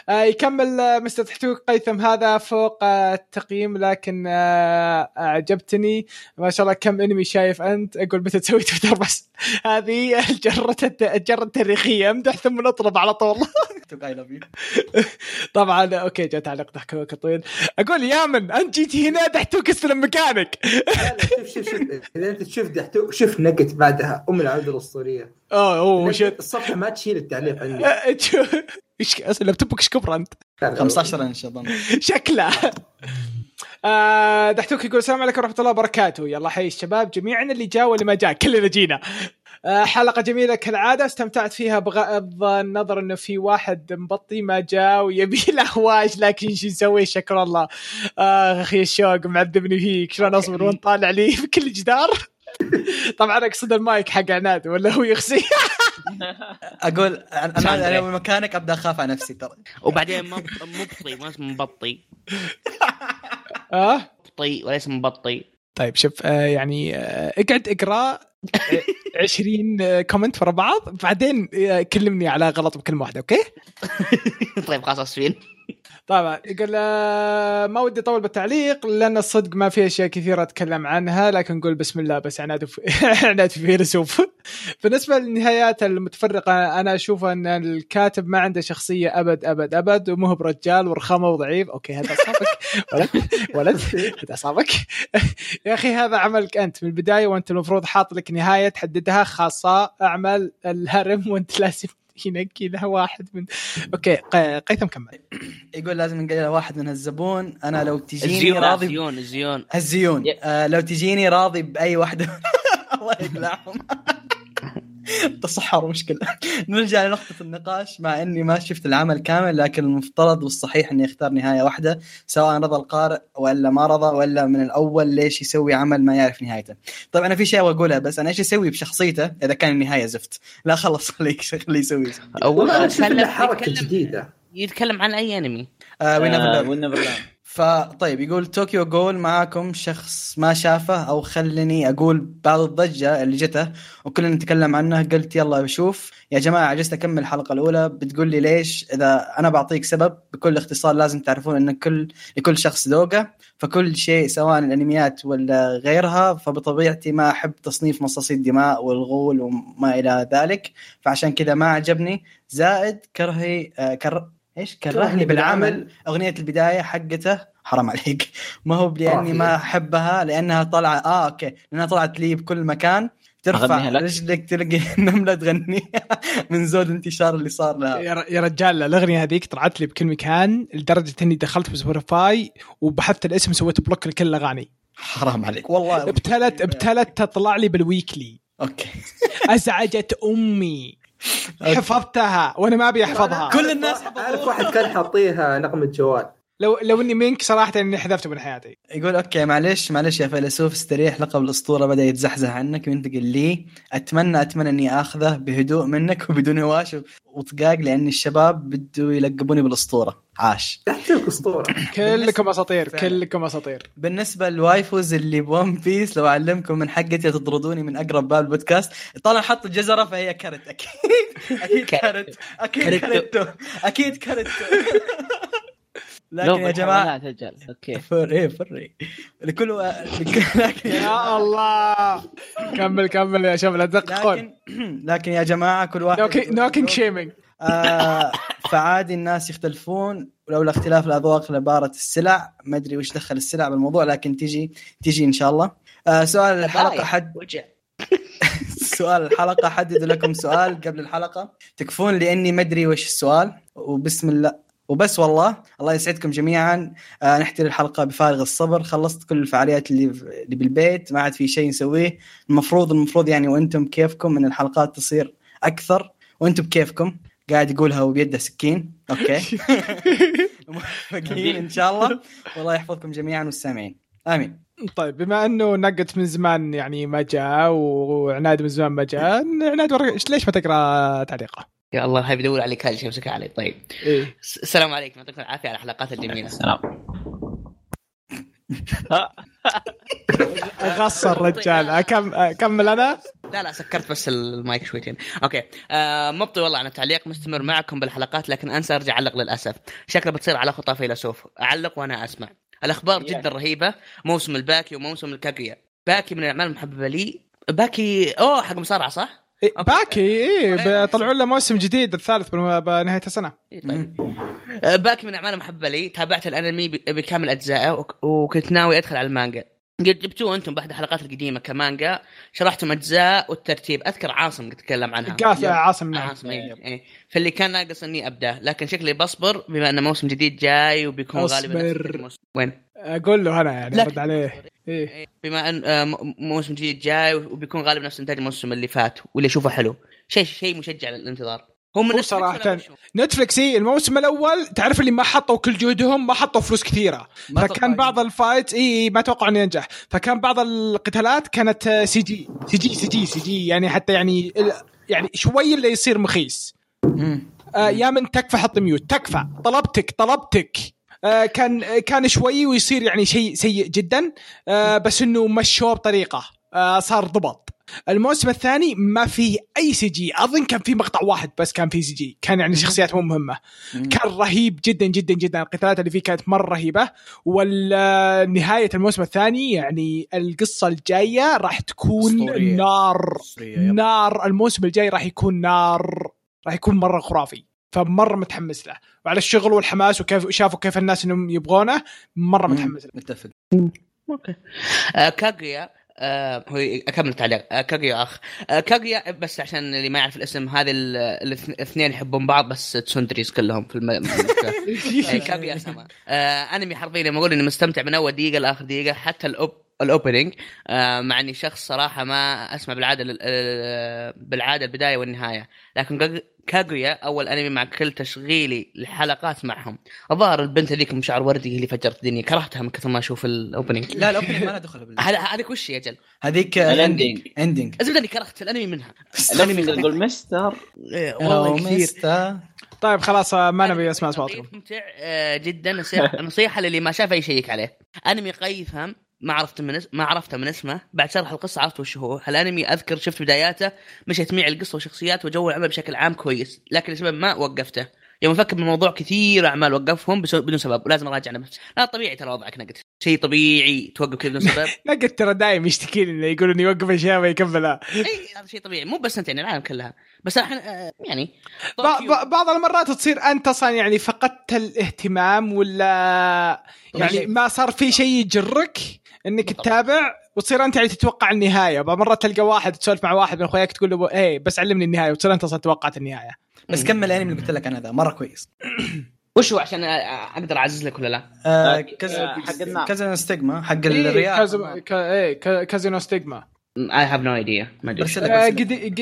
يكمل آه، مستر تحتوك قيثم هذا فوق آه، التقييم لكن آه، أعجبتني. ما شاء الله كم انمي شايف أنت؟ أقول متى تسوي تويتر بس. <laughs> هذه الجرة الجرة التاريخية. أمدح ثم نطلب على طول. <laughs> <laughs> طبعا okay جاء تعليق ضحك طويل. أقول يا من أنت جيتي هنا تحتوك استلم مكانك. شوف شوف شوف. إذا أنت تشوف دحتو شوف نقت بعدها. أم العوده الاسطوريه oh oh shit الصفحة ما تشيل التعليق عندي. شو- <laughs> إيش أصلا لابتوبك إيش كبر أنت؟ 15 انش اظن شكله. آه دحتوك يقول السلام عليكم ورحمة الله وبركاته. يلا حي الشباب جميعا اللي جاء واللي ما جاء. <laughs> كلنا جينا. آه حلقة جميلة كالعادة. استمتعت فيها بغض النظر إنه في واحد مبطي ما جاء ويبي <laughs> له هواش لكن شو نسوي؟ شكر الله. آه أخي الشوق معذبني فيك. شلون أصبر؟ وانت طالع لي؟ في كل جدار <laughs> طبعا أقصد المايك حق عناد ولا هو يخزي؟ <laughs> أقول أنا أنا لو مكانك أبدأ أخاف على نفسي ترى. وبعدين مب- مبطي ما اسمه مبطي. <laughs> آه؟ مبطي وليس مبطي. طيب شوف آه يعني آه اقعد اقرأ آه، 20 آه، comment ورا بعض بعدين كلمني على غلط بكلمة واحدة okay؟ طيب خلاص أسفين. طبعا. يقول آه، ما ودي أطول بالتعليق لأن الصدق ما في أشياء كثيرة أتكلم عنها لكن نقول بسم الله بس عناد عناد في فيلسوف بالنسبة للنهايات المتفرقة أنا أشوف أن الكاتب ما عنده شخصية أبد أبد أبد ومو هو برجال ورخامة وضعيف. okay هذا أصابك. ولد ولد هذا أصابك. يا أخي هذا عملك أنت. من البداية وأنت المفروض حاط لك نهاية تحددها خاصة اعمل الهرم وأنت لازم ينقي له واحد من أوكي قيثم كمل. يقول لازم نقول له واحد من هالزبون أنا لو تجيني الزيون راضي الزيون الزيون. الزيون. آه لو تجيني راضي بأي واحدة <laughs> الله يقلعهم. <laughs> تصحر مشكلة نرجع لنقطة النقاش مع إني ما شفت العمل كامل لكن المفترض والصحيح إني أختار نهاية واحدة سواء رضى القارئ ولا ما رضى ولا من الأول ليش يسوي عمل ما يعرف نهايته. طيب أنا في شيء بقولها بس أنا إيش أسوي بشخصيته إذا كان النهاية زفت؟ لا خلص خليه خليه يسوي. يتكلم- له حركة يتكلم- جديدة يتكلم عن أي أنمي آه وين آه، Neverland. فطيب يقول Tokyo Ghoul معاكم شخص ما شافه أو خلني أقول بعض الضجة اللي جته وكلنا نتكلم عنه قلت يلا بشوف. يا جماعة عجزت أكمل الحلقة الأولى. بتقول لي ليش؟ إذا أنا بعطيك سبب بكل اختصار لازم تعرفون إن كل لكل شخص ذوقه. فكل شيء سواء الأنميات ولا غيرها فبطبيعتي ما أحب تصنيف مصاصي الدماء والغول وما إلى ذلك. فعشان كذا ما عجبني. زائد كرهي آه كر إيش كرهني بالعمل. أغنية البداية حقته حرام عليك. <laughs> ما هو لاني. ما أحبها لأنها طالعه آه أوكي. لأنها طلعت لي بكل مكان. ترفع؟ رجلك تلقي <laughs> النملة تغني <laughs> من زود انتشار اللي صار لها. يا رجال الأغنية هذيك طلعت لي بكل مكان لدرجة إني دخلت ب Spotify وبحثت الاسم سويت block لكل الاغاني حرام عليك. والله. ابتلت ابتلت تطلع لي بال weekly. أوكي. أزعجت أمي. حفظتها وأنا ما أبي أحفظها. كل الناس أعرف واحد كان حاطيها نغمه جوال. لو لو إني منك صراحة إني حذفته من حياتي. يقول أوكي معلش معلش يا فيلسوف استريح لقب الأسطورة بدأ يتزحزح عنك وينتقل لي. أتمنى أتمنى إني آخذه بهدوء منك <laughs> وبدون هواش وطقاق لأن الشباب بدوا يلقبوني بالأسطورة. عاش. تحتوك اسطوره <laughs> كلكم أساطير. كلكم أساطير. بالنسبة لل waifus اللي ب One Piece لو أعلمكم من حقتي تطردوني من أقرب باب بودكاست طالما حط الجزرة فهي كرت. أكيد. <laughs> أكيد كرت. أكيد. كرت. أكيد كرت. لكن يا جماعة أجل أوكي. <laughs> فر إيه فري. لكل و... لكل- <laughs> لكن يا الله. كمل كمل يا شباب لا تدققون لكن <clears throat> لكن يا جماعة كل واحد no kink shaming آه فعادي الناس يختلفون ولولا اختلاف الأذواق لبارت السلع. ما أدري وش دخل السلع بالموضوع لكن تجي تجي إن شاء الله. آه سؤال الحلقة حد <laughs> سؤال الحلقة حددوا لكم سؤال قبل الحلقة. تكفون لأني ما أدري وش السؤال وبسم الله وبس والله. الله يسعدكم جميعا. آه نحتري الحلقة بفارغ الصبر. خلصت كل الفعاليات اللي اللي بالبيت. ما عاد في شيء نسويه. المفروض المفروض يعني وأنتم كيفكم إن الحلقات تصير أكثر. وأنتم بكيفكم. قاعد يقولها وبيده سكين. أوكي. <laughs> موفقين إن شاء الله. والله يحفظكم جميعا والسامعين. آمين. طيب بما أنه نقت من زمان يعني ما جاء وعناد من زمان ما جاء عناد ليش ما تقرأ تعليقه؟ يا الله هاي بدور عليك هذا الشيء امسك علي. طيب. س- السلام عليكم يعطيكم العافية على الحلقات الجميلة. سلام <laughs> غص الرجال أكم... أكمل أنا؟ لا لا سكرت بس المايك شويتين أوكي. آه مبطي والله عن التعليق مستمر معكم بالحلقات لكن أنسى أرجع أعلق للأسف. شكله بتصير على خطى فيلسوف أعلق وأنا أسمع. الأخبار. جدا رهيبة. موسم الباكي وموسم الكاغويا باكي من الأعمال المحببة لي. باكي أوه حق مصارعة صح؟ إيه. باكي إيه طلعوا له موسم جديد الثالث بن- بنهاية السنة إيه طيب. آه، باكي من الاعمال المحببه لي تابعت الأنمي بكامل أجزائه وك- وكنت ناوي أدخل على المانجا قد جبتوه أنتم بأحد الحلقات القديمة كمانجا شرحتم أجزاء والترتيب أذكر عاصم قد تكلم عنها قاف عاصم نعم عاصم إيه. إيه. فاللي كان ناقص اني أبدأ لكن شكلي بصبر بما انه موسم جديد جاي وبيكون غالبا. وين؟ أقول له أنا يعني لكن- رد عليه. إيه. إيه. بما أن آه، موسم جديد جاي وبيكون غالبا نفس انتاج الموسم اللي فات واللي أشوفه حلو. شيء شيء مشجع للانتظار. هو نفس صراحة؟ Netflix إيه الموسم الأول تعرف اللي ما حطوا كل جهدهم ما حطوا فلوس كثيرة. فكان بعض ال fight إيه ما توقع إنه ينجح. فكان بعض القتالات كانت آه، سي جي سي جي سي جي سي جي. يعني حتى يعني ال- يعني شوي اللي يصير مخيس. آه يا من تكفى حط mute. تكفى. طلبتك طلبتك. كان آه كان شوي ويصير يعني شيء سيء جدا آه بس إنه مشوه بطريقة آه صار ضبط. الموسم الثاني ما فيه أي CG. أظن كان في مقطع واحد بس كان فيه CG. كان يعني شخصيات مو مهمة. كان رهيب جدا جدا جدا. القتالات اللي فيه كانت مرة رهيبة. ونهايه الموسم الثاني يعني القصة الجاية راح تكون أسطورية. نار. أسطورية،. نار. الموسم الجاي راح يكون نار. راح يكون مرة خرافي. فمرة متحمس له. وعلى الشغل والحماس وكيف شافوا كيف الناس إنهم يبغونه مرة. متحمس له. متفق. أوكي. آه كاغويا آه هو أكمل التعليق آه كاغويا أخ. آه كاغويا بس عشان اللي ما يعرف الاسم هذه ال- الاث- الاثنين يحبون بعض بس tsunderes كلهم في الم... <laughs> آه، كاغويا سما. آه أنمي حرفيا لما أقول إني مستمتع من أول دقيقة لآخر دقيقة حتى ال op ال opening. آه مع إني شخص صراحة ما أسمع بالعادة آه، بالعادة البداية والنهاية. لكن كاغ- كاغويا أول أنمي مع كل تشغيلي الحلقات معهم. الظاهر البنت هذيك ام شعر وردي هي اللي فجرت الدنيا. كرهتها من كثر ما أشوف ال opening. لا ال opening ما لها دخل هذيك وش يا جل؟ هذيك ال ending ending الزبده أني كرهت الأنمي منها. <laughs> الأنمي يقول مستر. إيه، والله كثير. طيب خلاص آه، ما نبي أسمع أصواتكم. ممتع جدا نصيحه للي ما شاف يشيك عليه. أنمي قيثم. ما عرفت من اس... ما عرفته من اسمه. بعد شرح القصة عرفت وش هو. الانمي أذكر شفت بداياته مشيت معي القصة والشخصيات وجو العمل بشكل عام كويس. لكن لسبب ما وقفته. يوم أفكر بالموضوع كثير أعمال وقفهم بسو- بدون سبب ولازم أراجع نفسي. لا طبيعي ترى وضعك نقد. شيء طبيعي توقف كذا بدون سبب. <laughs> نقد ترى دايم يشتكي لنا يقول انه يوقف أشياء ما يكملها. إي هذا شيء طبيعي. مو بس أنت يعني العالم كلها. بس الحين آه، يعني ب- ب- بعض المرات تصير أنت أصلا يعني فقدت الاهتمام ولا يعني ما صار في شيء يجرك؟ إنك بالضبط. تتابع وتصير أنت يعني تتوقع النهاية. بعض مرات تلقى واحد تسولف مع واحد من أخوياك تقول له إيه بس علمني النهاية. وتصير أنت أصلا توقعت النهاية. بس كمل الأنمي اللي قلت لك أنا ذا مرة كويس. <clears throat> وش هو عشان أقدر أعزز لك ولا لا؟ آه، آه، النار. كذا ستيغما حق إيه الرياض. كازينو ستيغما. اي هاف نو ايديا ما أدري. آه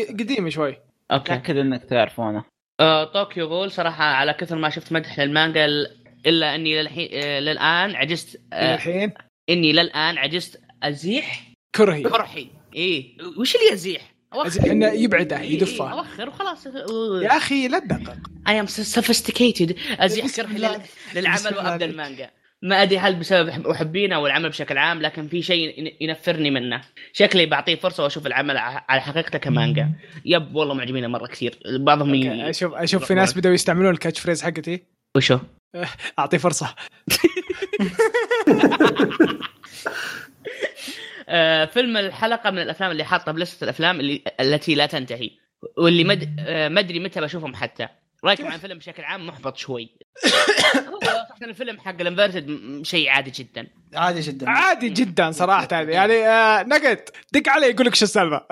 قديم شوي. أوكي. متاكد إنك تعرفونه. آه، طوكيو غول صراحة على كثر ما شفت مدح للمانجا ال- إلا أني للحين للآن عجزت الحين إني للآن عجزت أزيح كرهي. كرحي إيه. وش اللي أزيح؟ أز- إنه يبعده إيه، إيه، يدفه. أوخر وخلاص. يا أخي لا تدقق. I'm sophisticated أزيح كرهي. لل- للعمل وأبدأ. المانجا. ما أدري هل بسبب محبينه أو العمل بشكل عام لكن في شيء ين- ينفرني منه. شكلي بعطيه فرصة وأشوف العمل على حقيقته كمانجا. yep والله معجبينه مرة كثير. بعضهم ي... أشوف أشوف في ناس بدأوا يستعملون ال catchphrase حقتي. وشو؟ <laughs> أعطيه فرصة. <laughs> آه، فيلم الحلقة من الأفلام اللي حاطة بلستة الأفلام اللي التي لا تنتهي واللي مد... آه، ما أدري متى بشوفهم حتى. رايكم عن الفيلم بشكل عام محبط شوي. <coughs> صراحة الفيلم حق الانفرتد شيء عادي جدا. عادي جدا. عادي جدا صراحة يعني آه نقد دق علي يقول لك شو السالفة.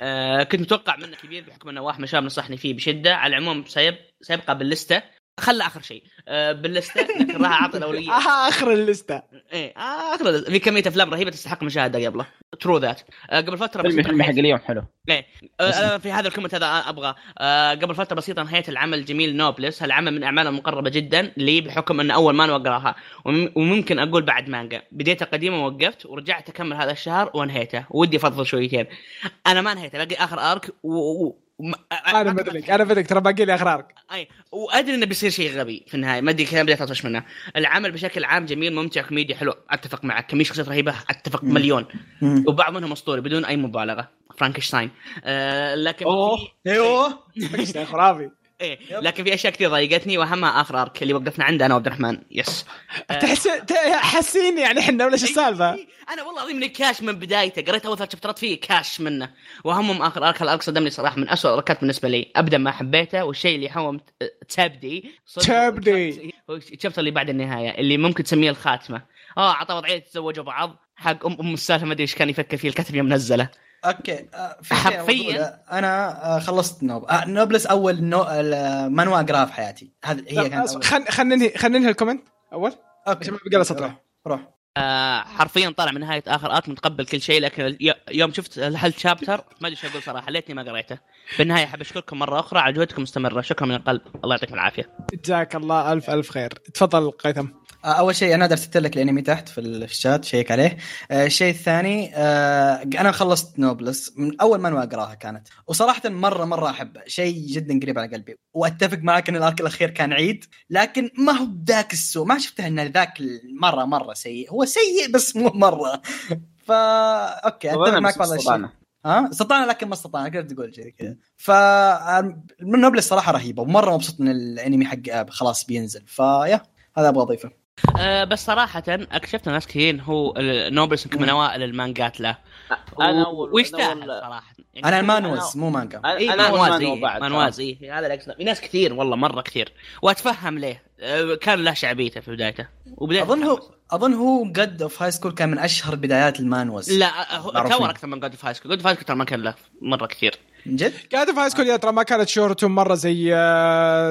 آه كنت متوقع منه كبير بحكم إنه واحد من الشباب نصحني فيه بشدة. على العموم سيب... سيبقى باللستة. خلى آخر شيء. آه باللستة لكن راح اعطي الاولويه آه آخر اللستة. إيه آخر في كمية أفلام رهيبة تستحق مشاهدة قبله. true that آه قبل فترة فيلم فيلم حق اليوم حلو. إيه. آه في هذا ال comment هذا أبغى. آه قبل فترة بسيطة انهيت العمل الجميل نوبلس هالعمل من اعمالي المقربة جدا لي بحكم انه أول ما أقرأها. وم- وممكن أقول بعد مانجا بديتها قديمه ووقفت ورجعت أكمل هذا الشهر وانهيته. ودي افضل شويتين. أنا ما انهيته باقي آخر arc و... وم- أنا بدلك أنا بدلك ترى باقي لي اخر arc أي وأدري إنه بيصير شيء غبي في النهاية ما أدري كذا بديت اطفش منه. العمل بشكل عام جميل ممتع كوميدي حلو. أتفق معك كمية شخصيات رهيبة أتفق. مليون. وبعض منهم أسطوري بدون أي مبالغة. فرانكشتاين آه لكن أوه. أيوه. <laughs> خرافي إيه لكن في أشياء كثير ضايقتني واهمها آخر arc اللي وقفنا عنده أنا وعبد الرحمن. yes آه، تحس حاسين يعني إحنا ولا شو السالفة؟ أنا والله العظيم إني كاش من بدايته. قريت أول ثلاث chapter ات فيه كاش منه. واهمهم آخر arc ال arc صدمني صراحة من أسوأ ال arc ات بالنسبة لي. ابدا ما حبيته والشيء اللي هو مت- تبدي. تبدي. هو ال chapter اللي بعد النهاية اللي ممكن تسميه الخاتمة. آه عطى وضعية تزوجوا بعض. حق ام أم السالفة ما أدري إيش كان يفكر فيه الكاتب يوم نزله. okay آه، في حرفياً. أنا آه، خلصت نوب. آه، نوبلس أول نو... manhwa أقرأها في حياتي. هذا هي كانت أول. خلينا خلينا ننهي خلينا ننهي ال comment أول. okay. عشان ما بقى سطر. روح روح. آه حرفيا طلع من نهاية آخر arc متقبل كل شيء لكن ي- يوم شفت هال chapter ما أدري شو أقول صراحة ليتني ما قريته. بالنهاية أحب أشكركم مرة أخرى على جهودكم المستمره شكرا من القلب. الله يعطيكم العافية. جزاك الله ألف ألف خير. تفضل قيثم. أول شيء أنا ارسلت لك الأنمي تحت في ال- في الشات شيك عليه. آه، الشيء الثاني آه، أنا خلصت نوبلس من أول ما اقراها كانت. وصراحة مرة مرة أحبه. شيء جدا قريب على قلبي. وأتفق معك إن الأرك الأخير كان عيد. لكن ما هو ذاك السوء. ما شفته ان ذاك مرة مرة سيء. هو سيء بس مو مرة. فا okay أتفق معك الشيء استطعنا. ها؟ استطعنا لكن ما استطعنا. كيف تقول شيء كذا. ف من نوبلس صراحة رهيبة. ومرة مبسوط إن الأنمي حق آه، خلاص بينزل. فيا هذا أبغى أضيفه. آه بس صراحة أكتشفت ناس كثير هو نوبلس من أوائل المانجات له. أنا اول ويستاهل صراحة. يعني أنا ال manhwas مو مانجا. أنا إيه أنا manhwa إيه إيه هذا اللي اقصده في ناس كثير والله مرة كثير. وأتفهم ليه. آه، كان له شعبيته في بدايته. وبدايته أظن هو. أظن هو God of High School كان من أشهر بدايات ال manhwas لا هو معروفين. Tower أكثر من God of High School God of High School ترى ما كان له مرة كثير. من جد؟ God of High School ترى ما كانت شهرته مرة زي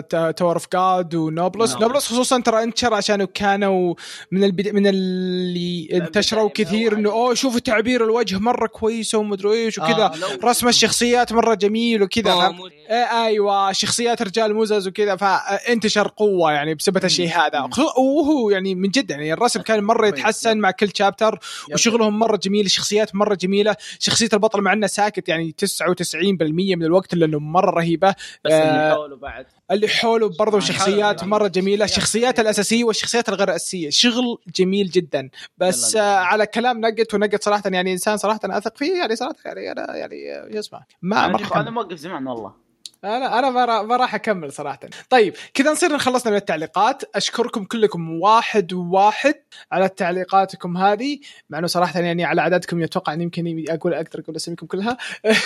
Tower of God ونوبلس. نوبلس خصوصا ترى انتشر عشانه كانوا من البد... من اللي انتشروا كثير من إنه. أوه شوفوا تعبير الوجه مرة كويسه ومدري إيش وكذا. آه، رسم الشخصيات مرة جميل وكذا إيه أيوه شخصيات رجال مزز وكذا فانتشر قوة يعني بسبب الشيء هذا. وهو يعني من جد يعني الرسم كان مرة كويس. يتحسن مع كل شابتر وشغلهم مرة جميل الشخصيات مرة جميلة. شخصية البطل مع إنه ساكت يعني 99% من الوقت لأنه مرة رهيبة بس آه، اللي حوله بعد اللي حوله برضه آه، شخصيات حلو. مرة جميلة شخصيات. الشخصيات الأساسية والشخصيات الغير أساسية شغل جميل جدا بس. آه على كلام نقت ونقت صراحة يعني إنسان صراحة أنا أثق فيه يعني صراحة يعني أنا يعني آه، يسمع ما أنا. موقف زمان والله أنا أنا ما را- ما راح أكمل صراحة طيب كذا نصير خلصنا من التعليقات أشكركم كلكم واحد واحد على تعليقاتكم هذه مع إنه صراحة يعني على عددكم يتوقع إن يمكن أقول أقدر أقول أساميكم كلها. <laughs>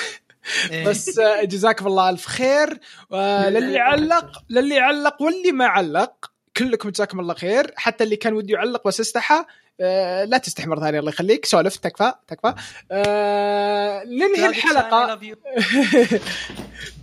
بس آه، جزاكم الله ألف خير. آه، للي علق للي علق واللي ما علق كلكم جزاكم الله خير. حتى اللي كان وده يعلق بس استحى لا تستحي مره ثانية الله يخليك. سولف تكفى تكفى. آه، ننهي الحلقة. <laughs>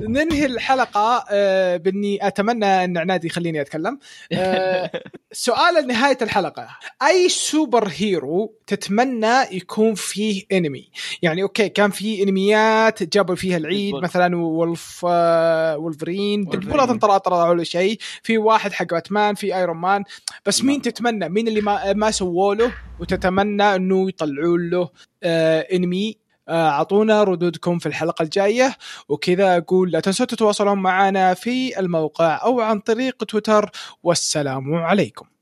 ننهي الحلقة آه، بإني أتمنى إن عناد يخليني أتكلم. آه، <laughs> سؤال نهايه الحلقة. أي superhero تتمنى يكون فيه انمي يعني okay كان في انميات جابوا فيها العيد. مثلا وولف آه، ولفرين ديدبول اظن طلع طلعوا له شيء. في واحد حق باتمان في ايرون مان بس مين تتمنى؟ مين اللي ما ما سووا له؟ وتتمنى أنه يطلعوا له آه إنمي. آه، أعطونا ردودكم في الحلقة الجاية. وكذا أقول لا تنسوا تتواصلون معنا في الموقع أو عن طريق تويتر. والسلام عليكم.